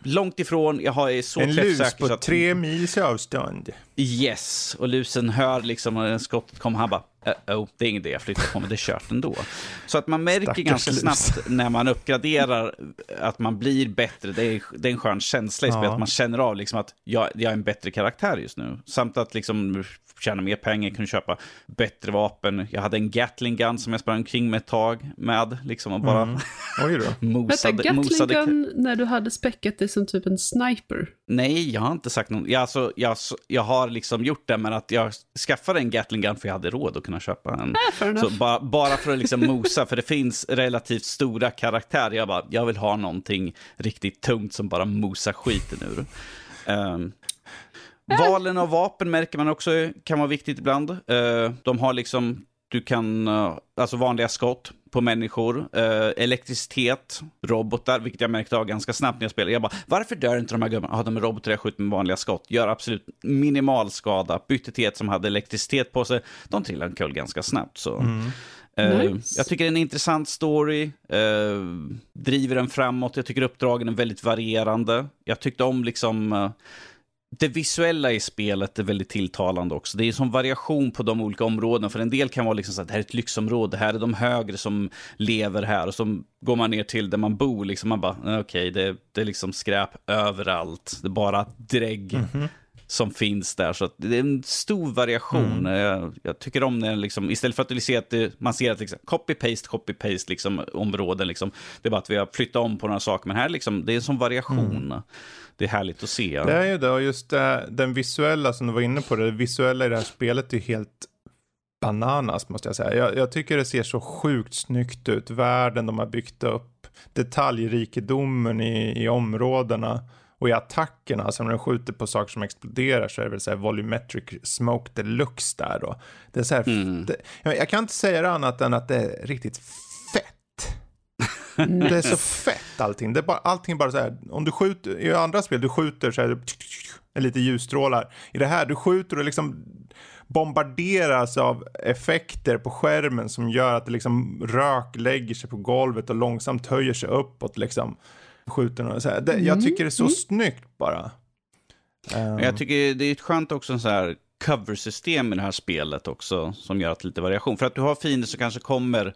långt ifrån, jag har så En lus på att, tre mils avstånd. Yes, och lusen hör liksom när skottet kommer, han bara, uh oh, det är ingen idé jag flyttar på mig, det är kört ändå. <laughs> Så att man märker Stackars ganska lus. snabbt när man uppgraderar att man blir bättre, det är, det är en skön känsla i spelet, ja. man känner av liksom att jag, jag är en bättre karaktär just nu. Samt att liksom tjäna mer pengar, kunna köpa bättre vapen. Jag hade en Gatling Gun som jag sprang omkring med ett tag med, liksom och bara mm. Oj då. <laughs> mosade. Vänta, Gatling Gun när du hade späckat det som typ en sniper? Nej, jag har inte sagt något. Jag, alltså, jag, jag har liksom gjort det, men att jag skaffade en Gatling Gun för jag hade råd att kunna köpa en. Äh, så bara, bara för att liksom <laughs> mosa, för det finns relativt stora karaktärer. Jag bara, jag vill ha någonting riktigt tungt som bara mosar skiten ur. Um, Valen av vapen märker man också kan vara viktigt ibland. Uh, de har liksom, du kan, uh, alltså vanliga skott, på människor, uh, elektricitet, robotar, vilket jag märkte av ganska snabbt när jag spelade. Jag bara, varför dör inte de här gubbarna? Ja, de är robotar, jag skjuter med vanliga skott. Gör absolut minimal skada. Bytte till ett som hade elektricitet på sig. De trillar omkull ganska snabbt. Så. Mm. Uh, nice. Jag tycker det är en intressant story, uh, driver den framåt, jag tycker uppdragen är väldigt varierande. Jag tyckte om liksom uh, det visuella i spelet är väldigt tilltalande också. Det är som variation på de olika områdena. För en del kan vara liksom så att det här är ett lyxområde, här är de högre som lever här. Och så går man ner till där man bor, liksom man bara, okej, okay, det, det är liksom skräp överallt. Det är bara drägg. Mm -hmm som finns där. Så det är en stor variation. Mm. Jag, jag, tycker om när liksom, istället för att se att det, man ser att liksom, copy-paste, copy-paste liksom, områden, liksom, det är bara att vi har flyttat om på några saker. Men här liksom, det är en sån variation. Mm. Det är härligt att se. Det är ju det, och just det, den visuella som du var inne på, det visuella i det här spelet är helt bananas måste jag säga. Jag, jag, tycker det ser så sjukt snyggt ut. Världen de har byggt upp, detaljrikedomen i, i områdena. Och i attackerna, alltså när de skjuter på saker som exploderar så är det väl så här volumetric smoke deluxe där då. Det är så här, mm. det, jag kan inte säga det annat än att det är riktigt fett. <laughs> det är så fett allting. Det är bara, allting bara så här, om du skjuter, i andra spel, du skjuter så här, är lite ljusstrålar. I det här, du skjuter och liksom bombarderas av effekter på skärmen som gör att det liksom rök lägger sig på golvet och långsamt höjer sig uppåt liksom skjuter några så här. Det, mm. Jag tycker det är så mm. snyggt bara. Um. Jag tycker det är ett skönt också så här cover-system i det här spelet också som gör att lite variation. För att du har fiender som kanske kommer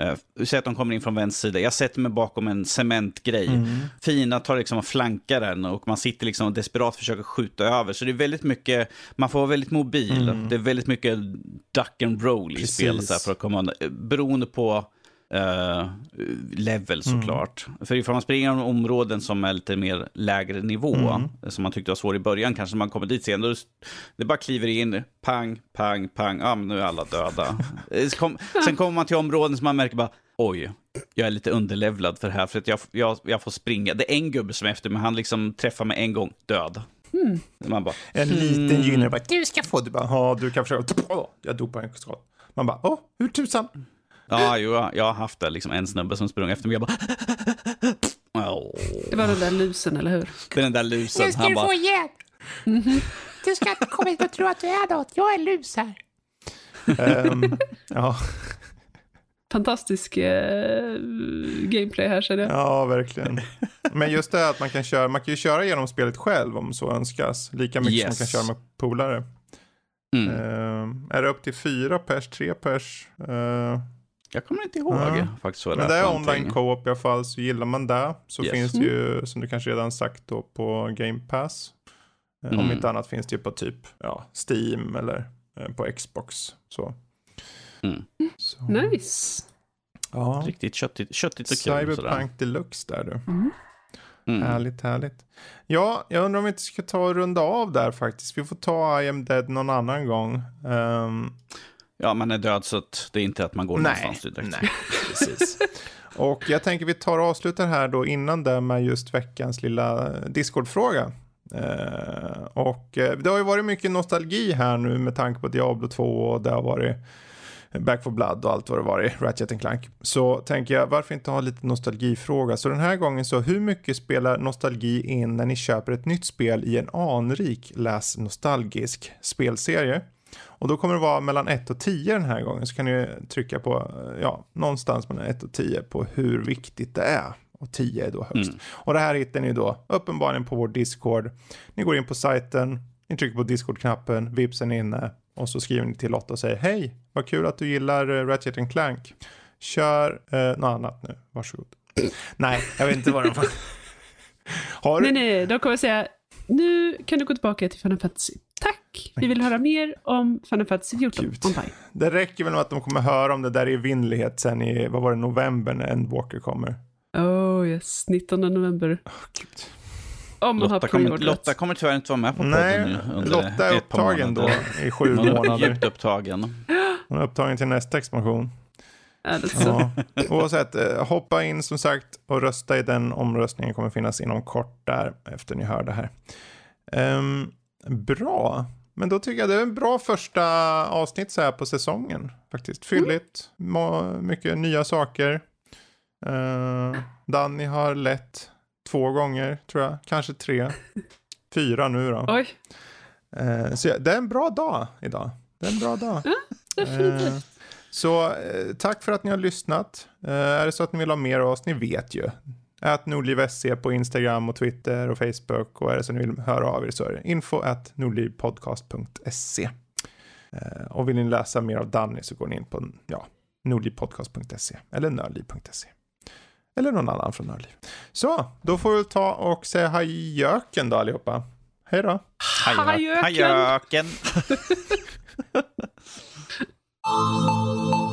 Uh, säg att de kommer in från vänster sida. Jag sätter mig bakom en cementgrej. Mm. Fina tar liksom och flankar den och man sitter liksom och desperat försöker skjuta över. Så det är väldigt mycket, man får vara väldigt mobil. Mm. Det är väldigt mycket duck and roll i spelet. Så här, för att komma, beroende på uh, level mm. såklart. Mm. För ifall man springer i områden som är lite mer lägre nivå, mm. som man tyckte var svår i början, kanske man kommer dit sen, då det bara kliver in, pang, pang, pang, ja men nu är alla döda. <laughs> Eh, sen kommer man till områden som man märker bara, oj, jag är lite underlevlad för det här, för att jag, jag, jag får springa. Det är en gubbe som är efter mig, han liksom träffar mig en gång, död. Mm. Man bara, en liten mm. gynnare bara, du ska få, du bara, ja du kan försöka, <laughs> jag dopar en skott. Man bara, åh, hur tusan? Ja, jo, jag har haft det. Liksom en snubbe som sprang efter mig. Jag bara... Oh. Det var den där lusen, eller hur? Det är den där lusen. Nu ska Han du bara... få hjälp. Mm -hmm. Du ska inte komma hit och tro att du är något. Jag är lus här. um, ja. Fantastisk eh, gameplay här känner jag. Ja, verkligen. Men just det att man kan köra, man kan ju köra genom spelet själv om så önskas. Lika mycket yes. som man kan köra med polare. Mm. Uh, är det upp till fyra pers, tre pers? Uh, jag kommer inte ihåg ja. faktiskt vad det Men det är online co-op i alla fall, så gillar man det så yes. finns det ju, mm. som du kanske redan sagt då, på Game Pass. Eh, mm. Om inte annat finns det ju på typ ja, Steam eller eh, på Xbox. Så. Mm. så. Nice. Ja. Riktigt köttigt, köttigt och kul. Cyberpunk Deluxe där du. Mm. Mm. Härligt, härligt. Ja, jag undrar om vi inte ska ta och runda av där faktiskt. Vi får ta I am dead någon annan gång. Um, Ja, man är död så att det är inte att man går nej, någonstans direkt. Nej, <laughs> precis. Och jag tänker vi tar och avslutar här då innan det med just veckans lilla Discord-fråga. Eh, och eh, det har ju varit mycket nostalgi här nu med tanke på Diablo 2 och det har varit Back for Blood och allt vad det varit, Ratchet Clank. Så tänker jag, varför inte ha lite nostalgifråga? Så den här gången så, hur mycket spelar nostalgi in när ni köper ett nytt spel i en anrik, läs nostalgisk spelserie? Och då kommer det vara mellan 1 och 10 den här gången. Så kan ni trycka på, ja, någonstans mellan 1 och 10 på hur viktigt det är. Och 10 är då högst. Mm. Och det här hittar ni då uppenbarligen på vår Discord. Ni går in på sajten, ni trycker på Discord-knappen, vipsen är inne och så skriver ni till Lotta och säger hej, vad kul att du gillar uh, Ratchet Clank. Kör uh, något annat nu, varsågod. <laughs> nej, jag vet inte vad de får. <laughs> Har... Nej, nej, de kommer säga nu kan du gå tillbaka till Final Fantasy. Tack! Vi vill höra mer om Final Fantasy 14 Gud. online. Det räcker väl med att de kommer höra om det där i evinnerlighet sen i, vad var det, november när Endwalker kommer. Oh yes, 19 november. Oh, Gud. Om man Lotta, har kommer, Lotta kommer tyvärr inte vara med på podden Nej, under Lotta är upptagen då i sju månader. Djupt upptagen. Hon är upptagen till nästa expansion. Ja, oavsett, eh, hoppa in som sagt och rösta i den omröstningen kommer finnas inom kort där efter ni hör det här. Um, bra. Men då tycker jag det är en bra första avsnitt så här på säsongen. Faktiskt fylligt, mm. mycket nya saker. Uh, Danny har lett två gånger tror jag, kanske tre. <laughs> Fyra nu då. Oj. Uh, så det är en bra dag idag. Det är en bra dag. Ja, definitivt. Uh, så tack för att ni har lyssnat. är det så att ni vill ha mer av oss, ni vet ju. Att nordliv.se på Instagram och Twitter och Facebook. Och är det så ni vill höra av er så är det info at nordlivpodcast.se. Eh, och vill ni läsa mer av Danny så går ni in på ja, nordlivpodcast.se eller nörliv.se. Eller någon annan från Nörliv. Så, då får vi ta och säga hajjöken då allihopa. Hej då. Hajjöken. hajjöken. <laughs>